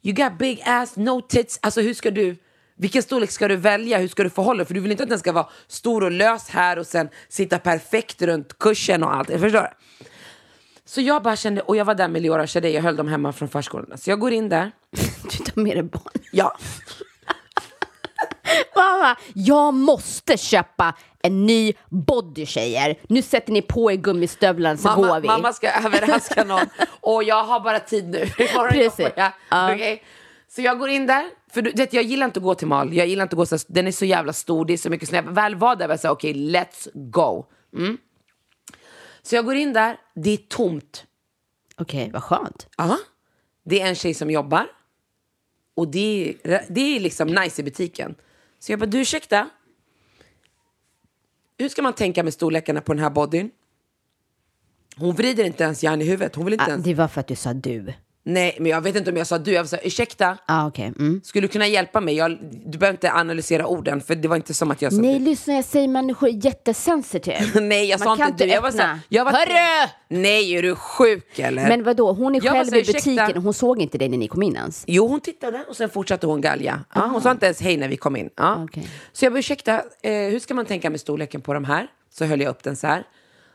you got big ass, no tits. Alltså hur ska du, vilken storlek ska du välja? Hur ska du förhålla dig? För du vill inte att den ska vara stor och lös här och sen sitta perfekt runt kursen och allt. Jag förstår du? Så jag bara kände, och jag var där med Leora och Shadej, jag höll dem hemma från förskolan. Så jag går in där. Du tar med dig barn. Ja, Mamma, jag måste köpa en ny body tjejer. Nu sätter ni på er gummistövlarna så mamma, går vi. mamma ska överraska någon och jag har bara tid nu. Imorgon Precis. jag. Ja. Okej? Så jag går in där, för du vet, jag gillar inte att gå till mal. Jag gillar inte att gå så den är så jävla stor, det är så mycket. När jag väl var där var jag såhär, okej, let's go. Mm. Så jag går in där, det är tomt. Okej, vad skönt. Ja. Det är en tjej som jobbar. Och det är, det är liksom nice i butiken. Så jag bara, du ursäkta? Hur ska man tänka med storlekarna på den här bodyn? Hon vrider inte ens järn i huvudet. Hon vill inte Ah, ens... det var för att du sa du. Nej, men jag vet inte om jag sa du. Jag här, ursäkta, Ah, okej. Mm. skulle du kunna hjälpa mig? Jag, du behöver inte analysera orden, för det var inte som att jag sa Nej, du. lyssna, jag säger människor är jättesensitive. Nej, jag Man sa inte du. Jag var så här, jag var Hörru! Nej, är du sjuk eller? Men vadå, hon är Jag var själv så, i butiken och hon såg inte dig när ni kom in ens? Jo, hon tittade och sen fortsatte hon galja. Ja, hon sa inte ens hej när vi kom in. Ja. Okej. Så jag bara, ursäkta, eh, hur ska man tänka med storleken på de här? Så höll jag upp den så här.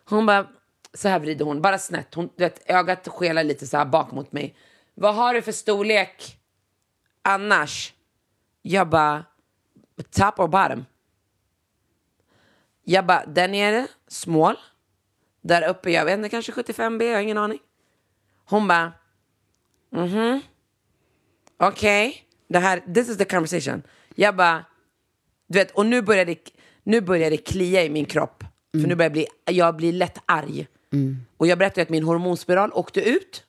Hon bara, så här vrider hon, bara snett. Hon, du vet, ögat skelar lite så här bak mot mig. Vad har du för storlek annars? Jag bara, top or bottom? Jag bara, där nere, small. Där uppe, jag vet inte, kanske 75B, jag har ingen aning. Hon bara, okej, det här, this is the conversation. Jag bara, du vet, och nu börjar det, nu börjar det klia i min kropp. För nu börjar jag bli, jag blir lätt arg. Mm. Och jag berättade att min hormonspiral åkte ut.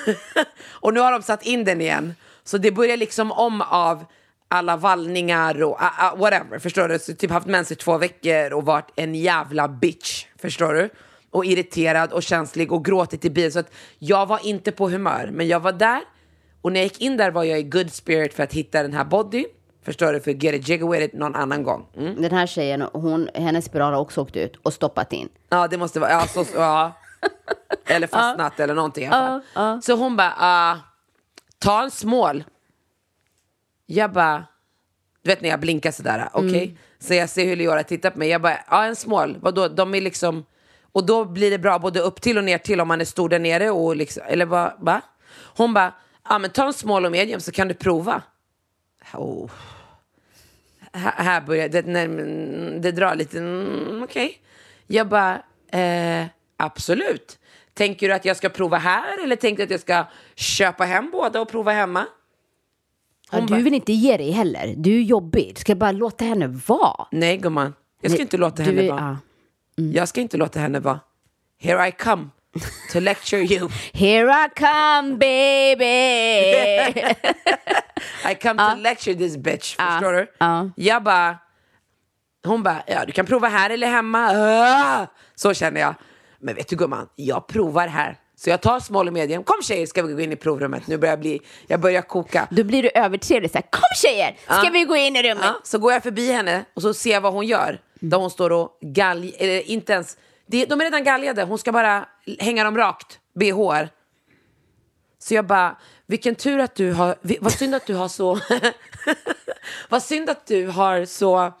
och nu har de satt in den igen. Så det börjar liksom om av alla vallningar och uh, uh, whatever. Förstår du? Så typ haft mens i två veckor och varit en jävla bitch. Förstår du? Och irriterad och känslig och gråtit i bilen. Så att jag var inte på humör. Men jag var där. Och när jag gick in där var jag i good spirit för att hitta den här bodyn. Förstår du? För get a jiggy with it någon annan gång. Mm. Den här tjejen, hon, hennes spiral har också åkt ut och stoppat in. Ja, det måste vara... Ja, så, ja. Eller fastnat eller någonting i alla fall. Så hon bara, ah, ta en smål. Jag bara, du vet när jag blinkar sådär, okej. Så jag ser hur Leora tittar på mig. Jag bara, ja en smål, vadå? De är liksom... Och då blir det bra både upp till och ner till om man är stor där nere och liksom, eller vad, va? Hon bara, ja men ta en small och medium så kan du prova. Oh. Här, börjar det, när, det drar lite, mm, okej. Jag bara, eh, absolut. Tänker du att jag ska prova här eller tänker du att jag ska köpa hem båda och prova hemma? Ja, du bara- vill inte ge dig heller. Du är jobbig. Du ska bara låta henne vara. Nej gumman, jag ska Nej, inte låta henne är- vara. ja. Jag ska inte låta henne vara. Here I come to lecture you. Here I come baby! I come to lecture this bitch. Förstår du? ja. Jag bara... Hon bara, ja du kan prova här eller hemma. Ah! Så känner jag. Men vet du gumman, jag provar här. Så jag tar small och medium. Kom tjejer, ska vi gå in i provrummet. Nu börjar jag bli, jag börjar koka. Då blir du övertrevlig. Så här, Kom tjejer, ska Ja. vi gå in i rummet? Ja, så går jag förbi henne och så ser jag vad hon gör. Där hon står och galj... Eller inte ens... Det, de är redan galjade. Hon ska bara hänga dem rakt. BH. Så jag bara, vilken tur att du har... Vad synd att du har så... vad synd att du har så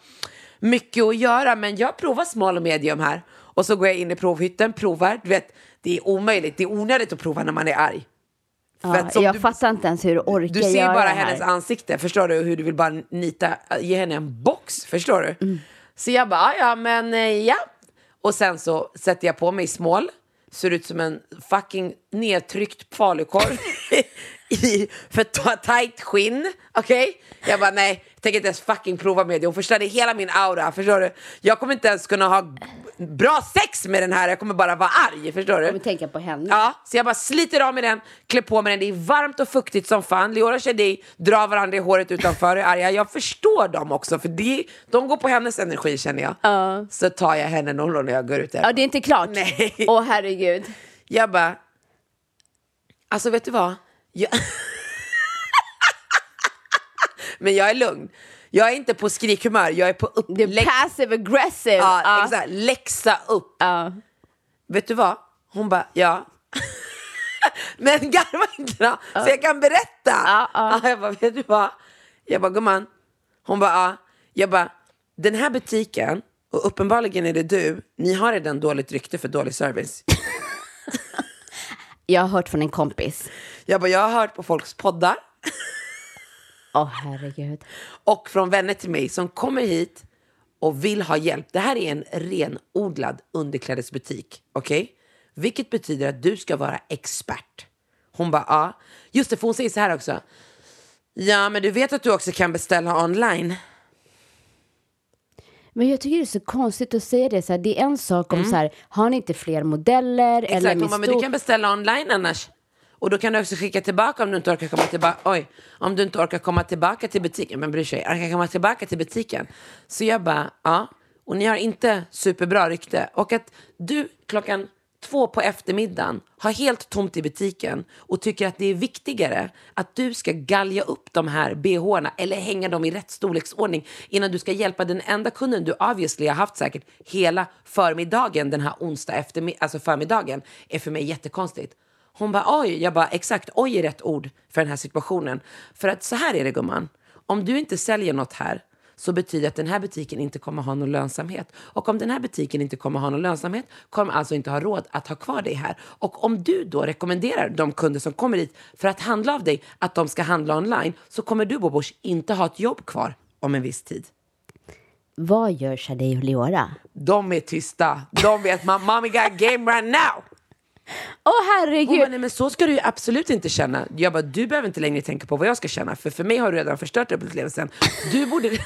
mycket att göra. Men jag provar small och medium här. Och så går jag in i provhytten, provar. Du vet, det är omöjligt. Det är onödigt att prova när man är arg. Ja, jag du- fattar inte ens hur du orkar du ser bara hennes ansikte, förstår du? Hur du vill bara nita, ge henne en box, förstår du? Så jag bara, "Ah, ja men eh, ja. Och sen så sätter jag på mig smål, ser ut som en fucking nedtryckt falukorv i för ta- tajt skinn, okej? Jag bara, nej, tänker inte ens fucking prova med det. Hon förstörde hela min aura, förstår du? Jag kommer inte ens kunna ha bra sex med den här, jag kommer bara vara arg, förstår du? Jag vill tänka på henne. Ja, så jag bara sliter av med den, klär på mig den. Det är varmt och fuktigt som fan. Leora och Shadi drar varandra i håret utanför och är arga. Jag förstår dem också, för det, de går på hennes energi känner jag. Så tar jag henne någon när jag går ut. Ja, det är inte klart. Nej. Åh herregud. Jag bara, alltså vet du vad? Jag... Men jag är lugn. Jag är inte på skrikhumör, jag är på upp... Är passive aggressive. Ja, Ja. exakt. Läxa upp. Ja. Vet du vad? Hon bara, ja. Men garva inte då, så jag kan berätta. Ja, ja. Jag bara, vet du vad? Jag bara, gumman. Hon bara, ja. Jag bara, den här butiken, och uppenbarligen är det du, ni har redan dåligt rykte för dålig service. Jag har hört från en kompis. Jag bara, jag har hört på folks poddar Åh herregud. och från vänner till mig som kommer hit och vill ha hjälp. Det här är en renodlad underklädesbutik, okej? Vilket betyder att du ska vara expert. Hon bara, ja. Just det, för hon säger så här också. Ja, men du vet att du också kan beställa online. Men jag tycker det är så konstigt att säga det. Så här, det är en sak om så här, har ni inte fler modeller? eller Mm. Exakt, med hon bara, men du kan beställa online annars. Och då kan du också skicka tillbaka om du inte orkar komma tillbaka. Oj, om du inte orkar komma tillbaka till butiken. Men bryr sig, orkar komma tillbaka till butiken. Så jag bara, ja. Och ni har inte superbra rykte. Och att du klockan två på eftermiddagen, har helt tomt i butiken och tycker att det är viktigare att du ska galja upp de här bhna eller hänga dem i rätt storleksordning innan du ska hjälpa den enda kunden du obviously har haft säkert hela förmiddagen den här onsdag eftermiddag, alltså förmiddagen, är för mig jättekonstigt. Hon bara oj, jag bara exakt, oj är rätt ord för den här situationen. För att så här är det gumman, om du inte säljer något här så betyder det att den här butiken inte kommer ha någon lönsamhet. Och om den här butiken inte kommer ha någon lönsamhet kommer alltså inte ha råd att ha kvar dig här. Och om du då rekommenderar de kunder som kommer hit för att handla av dig att de ska handla online så kommer du Bobosh inte ha ett jobb kvar om en viss tid. Vad gör Shadi och Leora? De är tysta. De vet my mommy got game right now. Åh Hon herregud! bara, nej men så ska du ju absolut inte känna. Jag bara, du behöver inte längre tänka på vad jag ska känna. För för mig har du redan förstört upplevelsen. Du borde...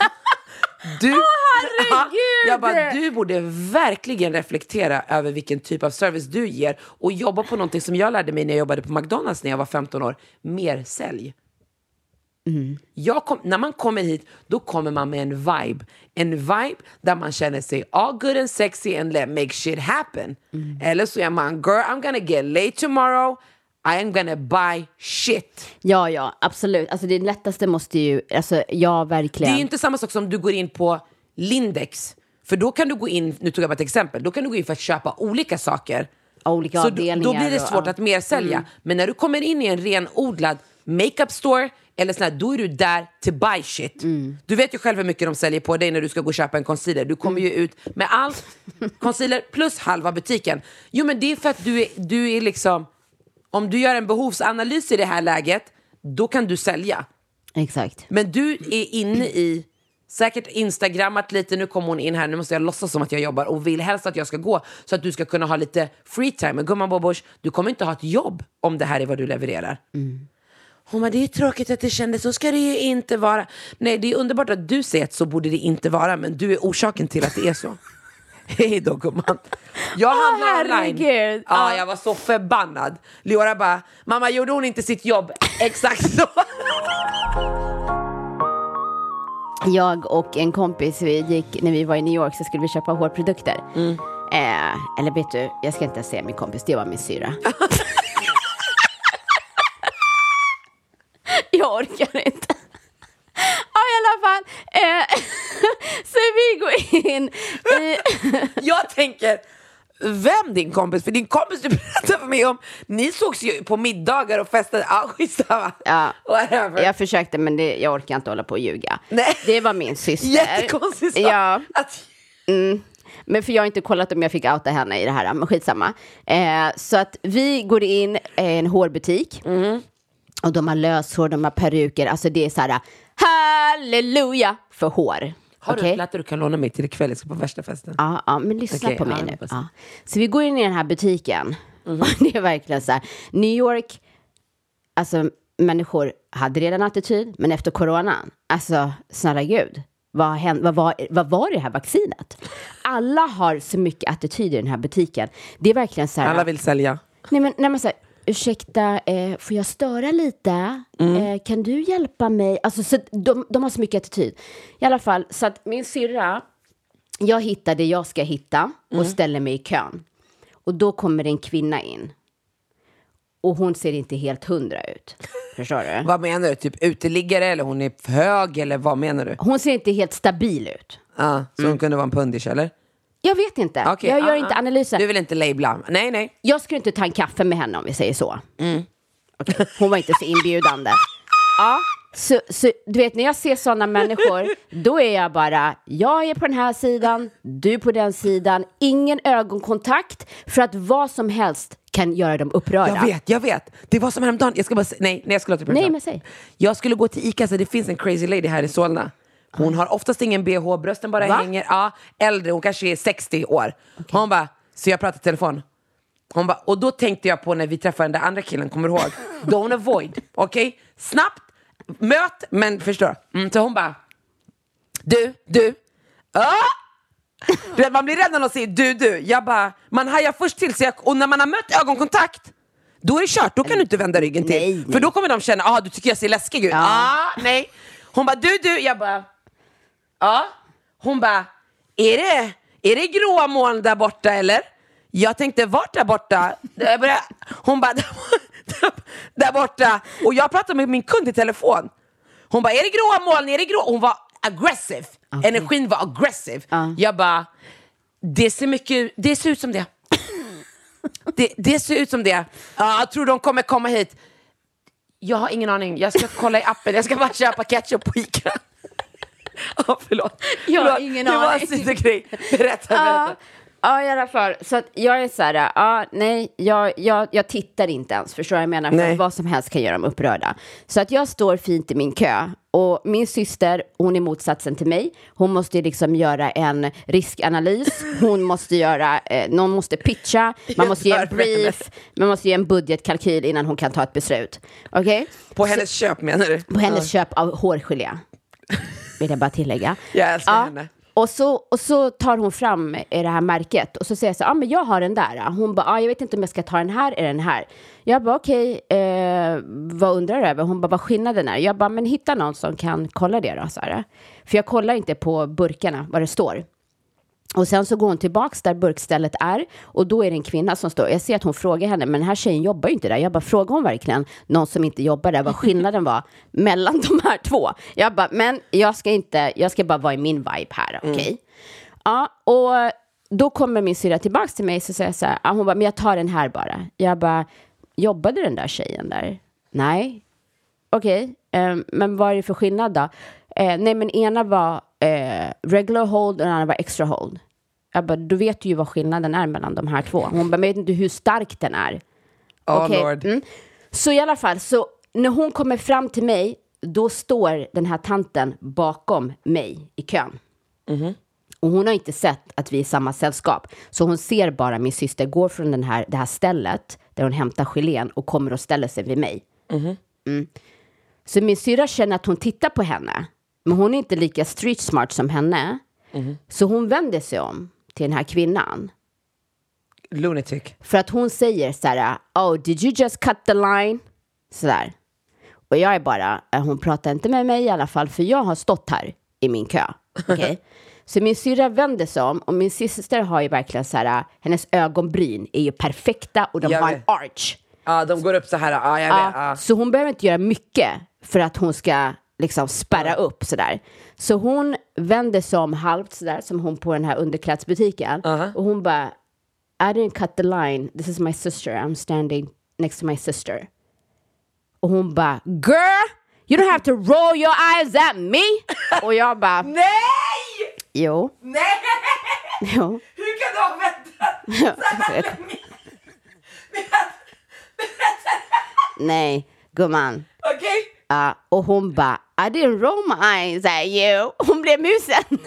Du, herregud! jag bara, du borde verkligen reflektera över vilken typ av service du ger och jobba på någonting som jag lärde mig när jag jobbade på McDonalds när jag var 15 år. Mer sälj. Jag kom, när man kommer hit, då kommer man med en vibe. En vibe där man känner sig all good and sexy and let make shit happen. Eller så är man, girl I'm gonna get late tomorrow, I am gonna buy shit. Ja, ja, absolut. Alltså det lättaste måste ju, alltså ja, Det verkligen. är ju inte samma sak som du går in på Lindex. För då kan du gå in, nu tog jag bara ett exempel, då kan du gå in för att köpa olika saker. Olika Så då, avdelningar då blir det och- svårt ja. att mer sälja. Men när du kommer in i en renodlad makeup store eller sån här, då är du där to buy shit. Mm. Du vet ju själv hur mycket de säljer på dig när du ska gå och köpa en concealer. Du kommer ju Mm. ut med allt, concealer plus halva butiken. Jo men det är för att du är, du är liksom, om du gör en behovsanalys i det här läget, då kan du sälja. Exakt. Men du är inne i säkert instagrammat lite, nu kommer hon in här, nu måste jag låtsas som att jag jobbar och vill helst att jag ska gå så att du ska kunna ha lite free time. Men gumman Bobosh, du kommer inte ha ett jobb om det här är vad du levererar. Hon bara, det är tråkigt att det kändes, så ska det ju inte vara. Nej, det är underbart att du säger att så borde det inte vara, men du är orsaken till att det är så. Hej då gumman. Jag handlar online. herregud. Ja, Ja. jag var så förbannad. Leora bara, mamma gjorde hon inte sitt jobb? Exakt så. Jag och en kompis, vi gick, när vi var i New York så skulle vi köpa hårprodukter. Mm. Eh, eller vet du, jag ska inte säga min kompis, det var min syra. jag orkar inte. Ja, i alla fall. Eh, så vi går in i... Jag tänker, vem din kompis? För din kompis du berättade för mig om, ni sågs ju på middagar och festade. Ja, skitsamma. Ja. Whatever. Jag försökte, men det, jag orkar inte hålla på och ljuga. Nej. Det var min syster. Jättekonstigt. Ja. Att, Men för jag har inte kollat om jag fick outa henne i det här, men skitsamma. Eh, så att vi går in i en hårbutik. Och de har löshår, de har peruker, alltså det är så här halleluja för hår. har du Okej? ett latte du kan låna mig till ikväll? Jag ska på värsta festen. Ja, ja, men lyssna Okej, på mig ja, nu. Ja. Så vi går in i den här butiken. Och det är verkligen så här, New York, alltså människor hade redan attityd, men efter coronan, alltså snälla gud, vad, hände, vad, var, vad var det här vaccinet? Alla har så mycket attityd i den här butiken. Det är verkligen så här, Alla vill sälja. nej men, nej men så här, ursäkta, eh, får jag störa lite? Eh, kan du hjälpa mig? Alltså, så de, de har så mycket attityd. I alla fall, så att min syrra, jag hittar det jag ska hitta och ställer mig i kön. Och då kommer en kvinna in. Och hon ser inte helt hundra ut. Förstår du? Vad menar du? Typ uteliggare eller hon är hög eller vad menar du? Hon ser inte helt stabil ut. Ja, så hon kunde vara en pundish eller? Jag vet inte. Okej, jag gör ah, inte ah. analysen. Du vill inte labla? Nej, nej. Jag skulle inte ta en kaffe med henne om vi säger så. Okej, Hon var inte så inbjudande. Ja, så, så du vet när jag ser sådana människor, då är jag bara, jag är på den här sidan, du på den sidan, ingen ögonkontakt för att vad som helst kan göra dem upprörda. Jag vet, jag vet. Det var som häromdagen. Jag ska bara säga, nej, nej, jag låta dig Nej, men säg. Jag skulle gå till Ica, så det finns en crazy lady här i Solna. Hon har oftast ingen bh, brösten bara Va? hänger. Ja, äldre, hon kanske är 60 år. Hon bara, så jag pratar i telefon. Hon bara, och då tänkte jag på när vi träffade den där andra killen, kommer du ihåg? Don't avoid, okej? Snabbt, möt, men förstår. Mm, så hon bara, du, du, ah! Du vet, man blir rädd när någon säger du, du. Jag bara, man hajar först till sig och när man har mött ögonkontakt då är det kört, då kan du inte vända ryggen till. Nej, nej. För då kommer de känna, ah du tycker jag ser läskig ut. Ja. Ah, nej. Hon bara, du, du. Jag bara, ja. Hon bara, är det, är det gråa moln där borta eller? Jag tänkte, vart där borta? Hon bara, där, borta. Och jag pratade med min kund i telefon. Hon bara, är det gråa moln? Är det grå? Hon var aggressive. Okej. Energin var aggressive. Ja. Jag bara, det ser mycket, det ser ut som det. det, det ser ut som det. Ja, jag tror de kommer komma hit. Jag har ingen aning. Jag ska kolla i appen. Jag ska bara köpa ketchup på Ica. Ja, förlåt. Jag har förlåt. ingen det var aning. en sidogrej. Berätta, Ja, berätta. ja, i alla fall. Så att jag är så här, ja, nej, jag, jag, jag tittar inte ens, förstår du vad jag menar? För vad som helst kan göra dem upprörda. Så att jag står fint i min kö och min syster, hon är motsatsen till mig. Hon måste liksom göra en riskanalys, hon måste göra, eh, någon måste pitcha, man måste ge en brief, man måste ge en budgetkalkyl innan hon kan ta ett beslut. Okej? På hennes köp menar du? På hennes köp av hårgelé. Vill jag bara tillägga. Jag älskar henne. Och så, och så tar hon fram eh, det här märket och så säger jag så ja ah, men jag har den där. Hon bara, ah, jag vet inte om jag ska ta den här eller den här. Jag bara, okej, eh, vad undrar du över? Hon bara, vad skillnaden är? Jag bara, men hitta någon som kan kolla det då, så här. För jag kollar inte på burkarna, vad det står. Och sen så går hon tillbaks där burkstället är och då är det en kvinna som står. Jag ser att hon frågar henne, men den här tjejen jobbar ju inte där. Jag bara, frågar hon verkligen någon som inte jobbar där vad skillnaden var mellan de här två? Jag bara, men jag ska inte, jag ska bara vara i min vibe här, okej? Ja, och då kommer min syrra tillbaks till mig så säger jag så här, ja, hon bara, men jag tar den här bara. Jag bara, jobbade den där tjejen där? Nej, Okej, eh, men vad är det för skillnad då? Eh, nej, men ena var eh, regular hold och den andra var extra hold. Jag bara, du vet ju vad skillnaden är mellan de här två. Hon bara, men jag vet inte hur stark den är. Oh, Okej, Lord. mm. Så i alla fall, så när hon kommer fram till mig, då står den här tanten bakom mig i kön. Och hon har inte sett att vi är i samma sällskap. Så hon ser bara min syster gå från den här, det här stället där hon hämtar gelén och kommer och ställer sig vid mig. Mm. Så min syrra känner att hon tittar på henne. Men hon är inte lika street smart som henne. Så hon vänder sig om till den här kvinnan. Lunatic. För att hon säger så här, oh did you just cut the line? Sådär. Och jag är bara, eh, hon pratar inte med mig i alla fall, för jag har stått här i min kö. Okej? Så min syrra vänder sig om och min syster har ju verkligen så här, hennes ögonbryn är ju perfekta och de Jag har en arch. Ja, de går upp så här. Ja, jag Ja, vet. Ja. Så hon behöver inte göra mycket för att hon ska liksom spärra upp sådär. Så hon vänder sig om halvt sådär som hon på den här underklädesbutiken och hon bara I didn't cut the line, this is my sister, I'm standing next to my sister. Och hon bara girl, you don't have to roll your eyes at me. och jag bara Nej! jo, Nej! jo. Hur kan du ha väntat så här länge? Nej, gumman. Okej? Ja, och hon bara I didn't roll my eyes at you. Hon blev musen.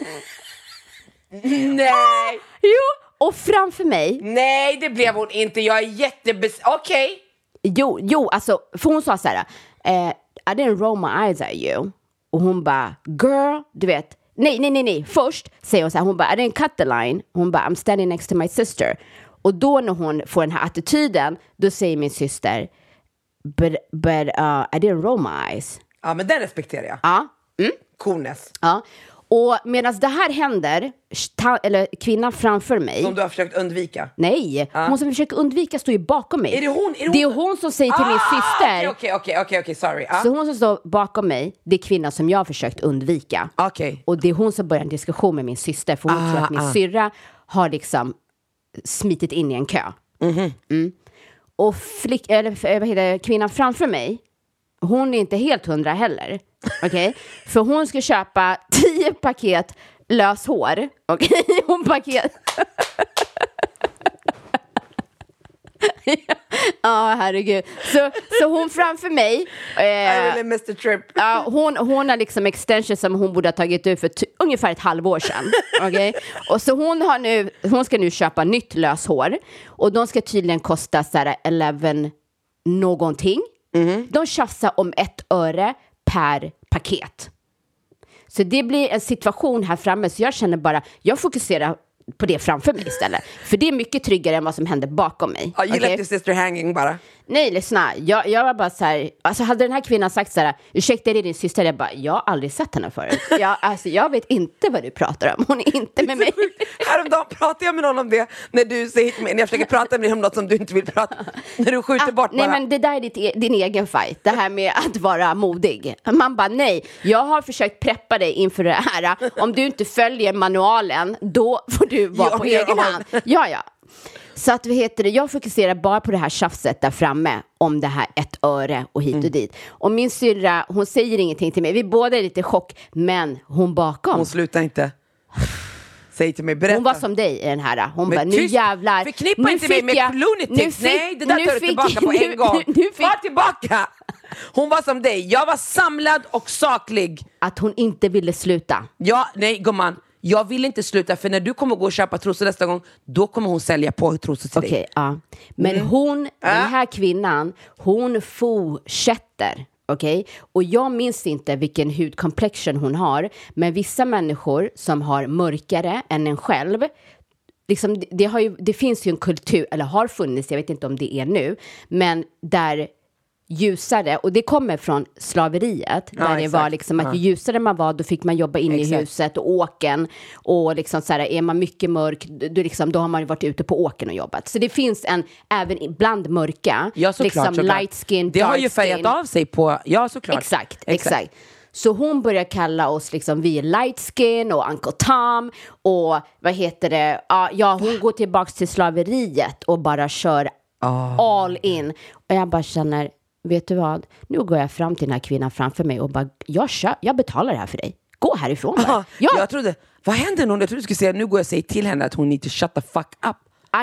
Nej! Jo, och framför mig, Nej, det blev hon inte. Jag är jättebes... Okej. jo, jo, alltså, för hon sa så här, eh, I didn't roll my eyes at you. Och hon bara, girl, du vet, nej, nej, nej, nej, först säger hon så här, hon bara, I didn't cut the line. Hon bara, I'm standing next to my sister. Och då när hon får den här attityden, då säger min syster, but, but uh, I didn't roll my eyes. Ja, men den respekterar jag. Ja, Coolness. ja. Och medan det här händer, ta, eller kvinnan framför mig, Som du har försökt undvika. Nej, hon som försöker undvika står ju bakom mig. Är det hon? Är det det är hon? hon som säger till min Ah, syster. Okej, okej, okej, okej, sorry. Ah, Så hon som står bakom mig, det är kvinnan som jag har försökt undvika. Okej. Och det är hon som börjar en diskussion med min syster, för hon Ah, tror att min ah. syrra har liksom smitit in i en kö. Mhm. Mm. Och flick, eller, f- vad heter det, kvinnan framför mig, hon är inte helt hundra heller. Okej? För hon ska köpa tio paket löshår. Okej? Hon paket... Ja, herregud. Så, så hon framför mig... I Eh, really the trip. Ja, hon, hon har liksom extensions som hon borde ha tagit ut för ungefär ett halvår sedan. Okej? Och så hon, har nu, hon ska nu köpa nytt löshår och de ska tydligen kosta så här 11 någonting. De tjafsar om ett öre per paket. Så det blir en situation här framme så jag känner bara, jag fokuserar på det framför mig istället. För det är mycket tryggare än vad som händer bakom mig. Ja, you Okej? left your sister hanging bara. Nej, lyssna. Jag, jag var bara så här, alltså hade den här kvinnan sagt så här, ursäkta är det din syster? Jag bara, jag har aldrig sett henne förut. Jag, alltså, jag vet inte vad du pratar om, hon är inte med mig. Häromdagen pratade jag med någon om det, när du säger när jag försöker prata med dig om något som du inte vill prata När du skjuter bort Ah, nej, bara. men det där är ditt, e- din egen fight, det här med att vara modig. Man bara, nej, jag har försökt preppa dig inför det här. Om du inte följer manualen, då får du vara Ja, på egen hand. Ja, ja. Så att, vad heter det, jag fokuserar bara på det här tjafset där framme om det här ett öre och hit Mm. och dit. Och min syrra, hon säger ingenting till mig. Vi båda är lite i chock, men hon bakom. Hon slutar inte. Säg till mig, berätta. Hon var som dig i den här. Hon Men bara, nu jävlar. Förknippa nu inte mig fick med jag- nu fick- Nej, det där nu tar du fick- tillbaka på en nu- gång. Nu, fick, Ta tillbaka! Hon var som dig, jag var samlad och saklig. att hon inte ville sluta. Ja, nej gumman, jag vill inte sluta för när du kommer gå och köpa trosor nästa gång, då kommer hon sälja på trosor till Okej, dig. ja. Men Mm. hon, den här kvinnan, hon fortsätter. Okej? Och jag minns inte vilken hudcomplexion hon har, men vissa människor som har mörkare än en själv, liksom, det, det, har ju, det finns ju en kultur, eller har funnits, jag vet inte om det är nu, men där ljusare, och det kommer från slaveriet, där det exakt. var liksom att ju ljusare man var, då fick man jobba inne i Exakt. huset och åken. Och liksom så här, är man mycket mörk, då, liksom, då har man ju varit ute på åken och jobbat. Så det finns en, även bland mörka, Ja såklart. liksom såklart. light skin, det har ju färgat skin. av sig på, ja såklart. Exakt, exakt. Så hon börjar kalla oss liksom, vi är light skin och Uncle Tom och vad heter det, ja, ja hon går tillbaks till slaveriet och bara kör Ah. all in. Och jag bara känner, vet du vad, nu går jag fram till den här kvinnan framför mig och bara, jag, kör, jag betalar det här för dig. Gå härifrån bara. Ja, Ja, Jag trodde, vad hände nu? Jag trodde du skulle säga, nu går jag och säger till henne att hon need to shut the fuck up.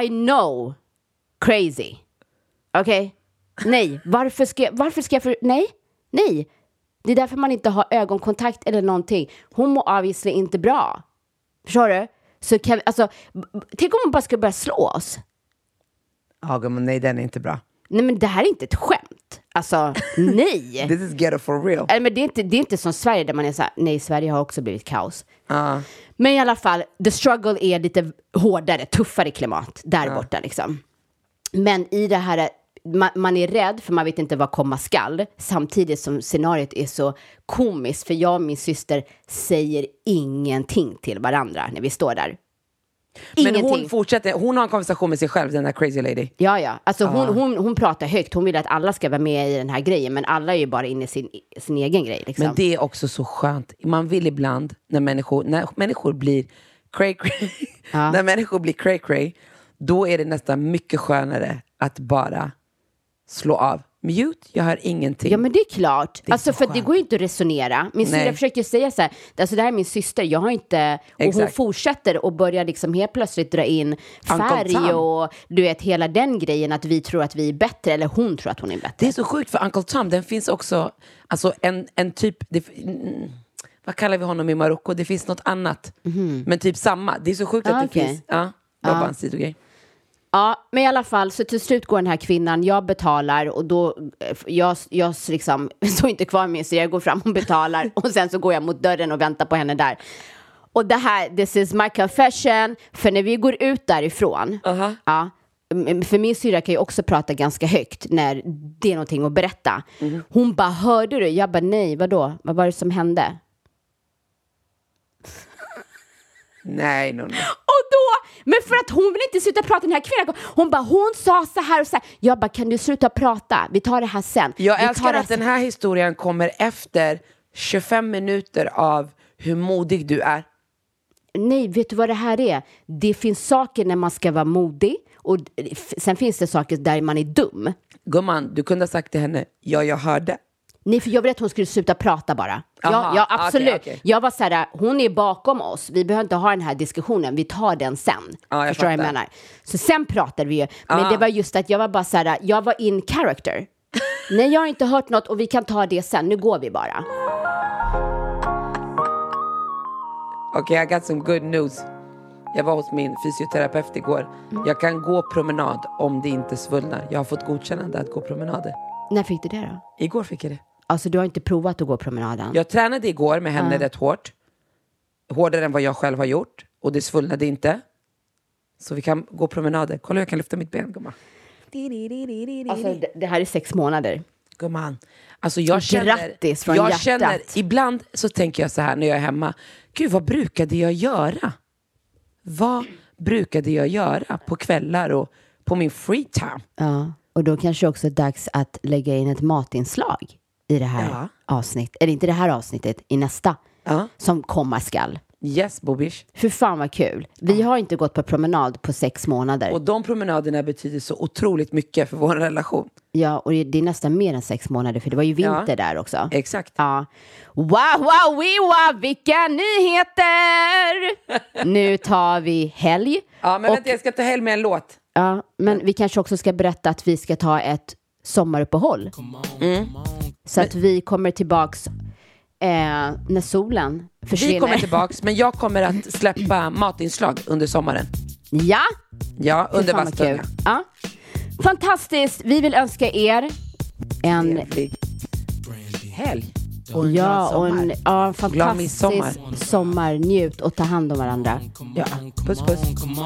I know, crazy. Okej? Nej, varför ska, varför ska jag för... Nej, nej. Det är därför man inte har ögonkontakt eller någonting. Hon mår obviously inte bra. Förstår du? Så kan alltså, tänk om hon bara skulle börja slå oss. Ja gumman, nej den är inte bra. Nej men det här är inte ett skämt. Alltså, nej. This is ghetto for real. Eller, men det, är inte, det är inte som Sverige där man är så här, nej Sverige har också blivit kaos. Ja. Men i alla fall, the struggle är lite hårdare, tuffare klimat där borta liksom. Men i det här, man, man är rädd för man vet inte vad komma skall. Samtidigt som scenariot är så komiskt för jag och min syster säger ingenting till varandra när vi står där. Men Ingenting. hon fortsätter, hon har en konversation med sig själv, den där crazy lady. Ja, ja. Alltså hon, hon, hon pratar högt. Hon vill att alla ska vara med i den här grejen. Men alla är ju bara inne i sin, sin egen grej. Liksom. Men det är också så skönt. Man vill ibland när människor, när människor blir cray cray, när människor blir cray cray, då är det nästan mycket skönare att bara slå av. Mute, jag hör ingenting. Ja men det är klart. är alltså så för det skönt. går ju inte att resonera. Min syrra försökte ju säga så här, alltså det här är min syster, jag har inte, och hon fortsätter och börjar liksom helt plötsligt dra in färg och du vet hela den grejen att vi tror att vi är bättre eller hon tror att hon är bättre. Det är så sjukt för Uncle Tom, den finns också, alltså en, en typ, det, mm, vad kallar vi honom i Marocko? Det finns något annat. Men typ samma. Det är så sjukt Ah, att det okej. finns. Ja, det var bara en sidogrej. Ja, men i alla fall så till slut går den här kvinnan, jag betalar och då, eh, jag, jag liksom står inte kvar med så jag går fram och betalar och sen så går jag mot dörren och väntar på henne där. Och det här, this is my confession, för när vi går ut därifrån, ja, mm, för min syrra kan ju också prata ganska högt när det är någonting att berätta. Hon bara, hörde du? Jag bara, nej, vadå? Vad var det som hände? Nej, no, no. Och då, men för att hon vill inte sluta prata, den här kvinnan, hon bara, hon sa så här och så här. Jag bara, kan du sluta prata? Vi tar det här sen. Jag Vi älskar att den här historien kommer efter 25 minuter av hur modig du är. Nej, vet du vad det här är? Det finns saker när man ska vara modig och sen finns det saker där man är dum. Gumman, du kunde ha sagt till henne, ja jag hörde. Nej, för jag ville att hon skulle sluta prata bara. Ja, Aha, ja absolut. okej, okej. Jag var så här, hon är bakom oss. Vi behöver inte ha den här diskussionen. Vi tar den sen. Ja, jag Förstår du vad jag menar? Så sen pratade vi ju. Men Ah. det var just att jag var bara så här, jag var in character. Nej, jag har inte hört något och vi kan ta det sen. Nu går vi bara. Okej, I got some good news. Jag var hos min fysioterapeut igår. Mm. Jag kan gå promenad om det inte svullnar. Jag har fått godkännande att gå promenader. När fick du det då? Igår fick jag det. Alltså, du har inte provat att gå promenaden? Jag tränade igår med henne rätt hårt. Hårdare än vad jag själv har gjort. Och det svullnade inte. Så vi kan gå promenader. Kolla hur jag kan lyfta mitt ben gumman. Alltså, det, det här är sex månader. Gumman. Alltså jag känner, Grattis från jag hjärtat. känner, ibland så tänker jag så här när jag är hemma. Gud, vad brukade jag göra? Vad brukade jag göra på kvällar och på min free time? Ja, och då kanske också är dags att lägga in ett matinslag i det här Ja. avsnittet. Eller inte det här avsnittet, i nästa. Ja. Som komma skall. Yes, Bobish. För fan vad kul. Vi har inte gått på promenad på sex månader. Och de promenaderna betyder så otroligt mycket för vår relation. Ja, och det är nästan mer än sex månader för det var ju vinter Ja. där också. Exakt. Ja. Wow, wow, we, wow, vilka nyheter! nu tar vi helg. Ja, men Och- vänta, jag ska ta helg med en låt. Ja, men vi kanske också ska berätta att vi ska ta ett sommaruppehåll. Mm. Så att vi kommer tillbaks eh, när solen försvinner. Vi kommer tillbaks, men jag kommer att släppa matinslag under sommaren. Ja, Ja, under. Bastunga. Ja. Fantastiskt. Vi vill önska er en Trevlig helg. Och en Ja, och en sommar. ja, midsommar. fantastisk sommar. Njut och ta hand om varandra. Ja, puss puss.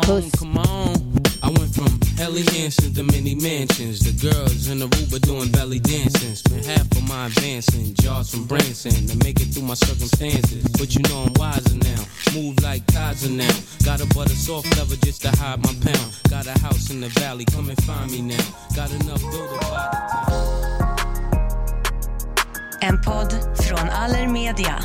Puss. Helly Hansen to many mansions. The girls in the Aruba doing belly dancing. Spent half of my advancing, jars from Branson to make it through my circumstances. But you know I'm wiser now. Move like Kaiser now. Got a butter soft leather just to hide my pound. Got a house in the valley, come and find me now. Got enough dough to buy the town. En podd från Allermedia.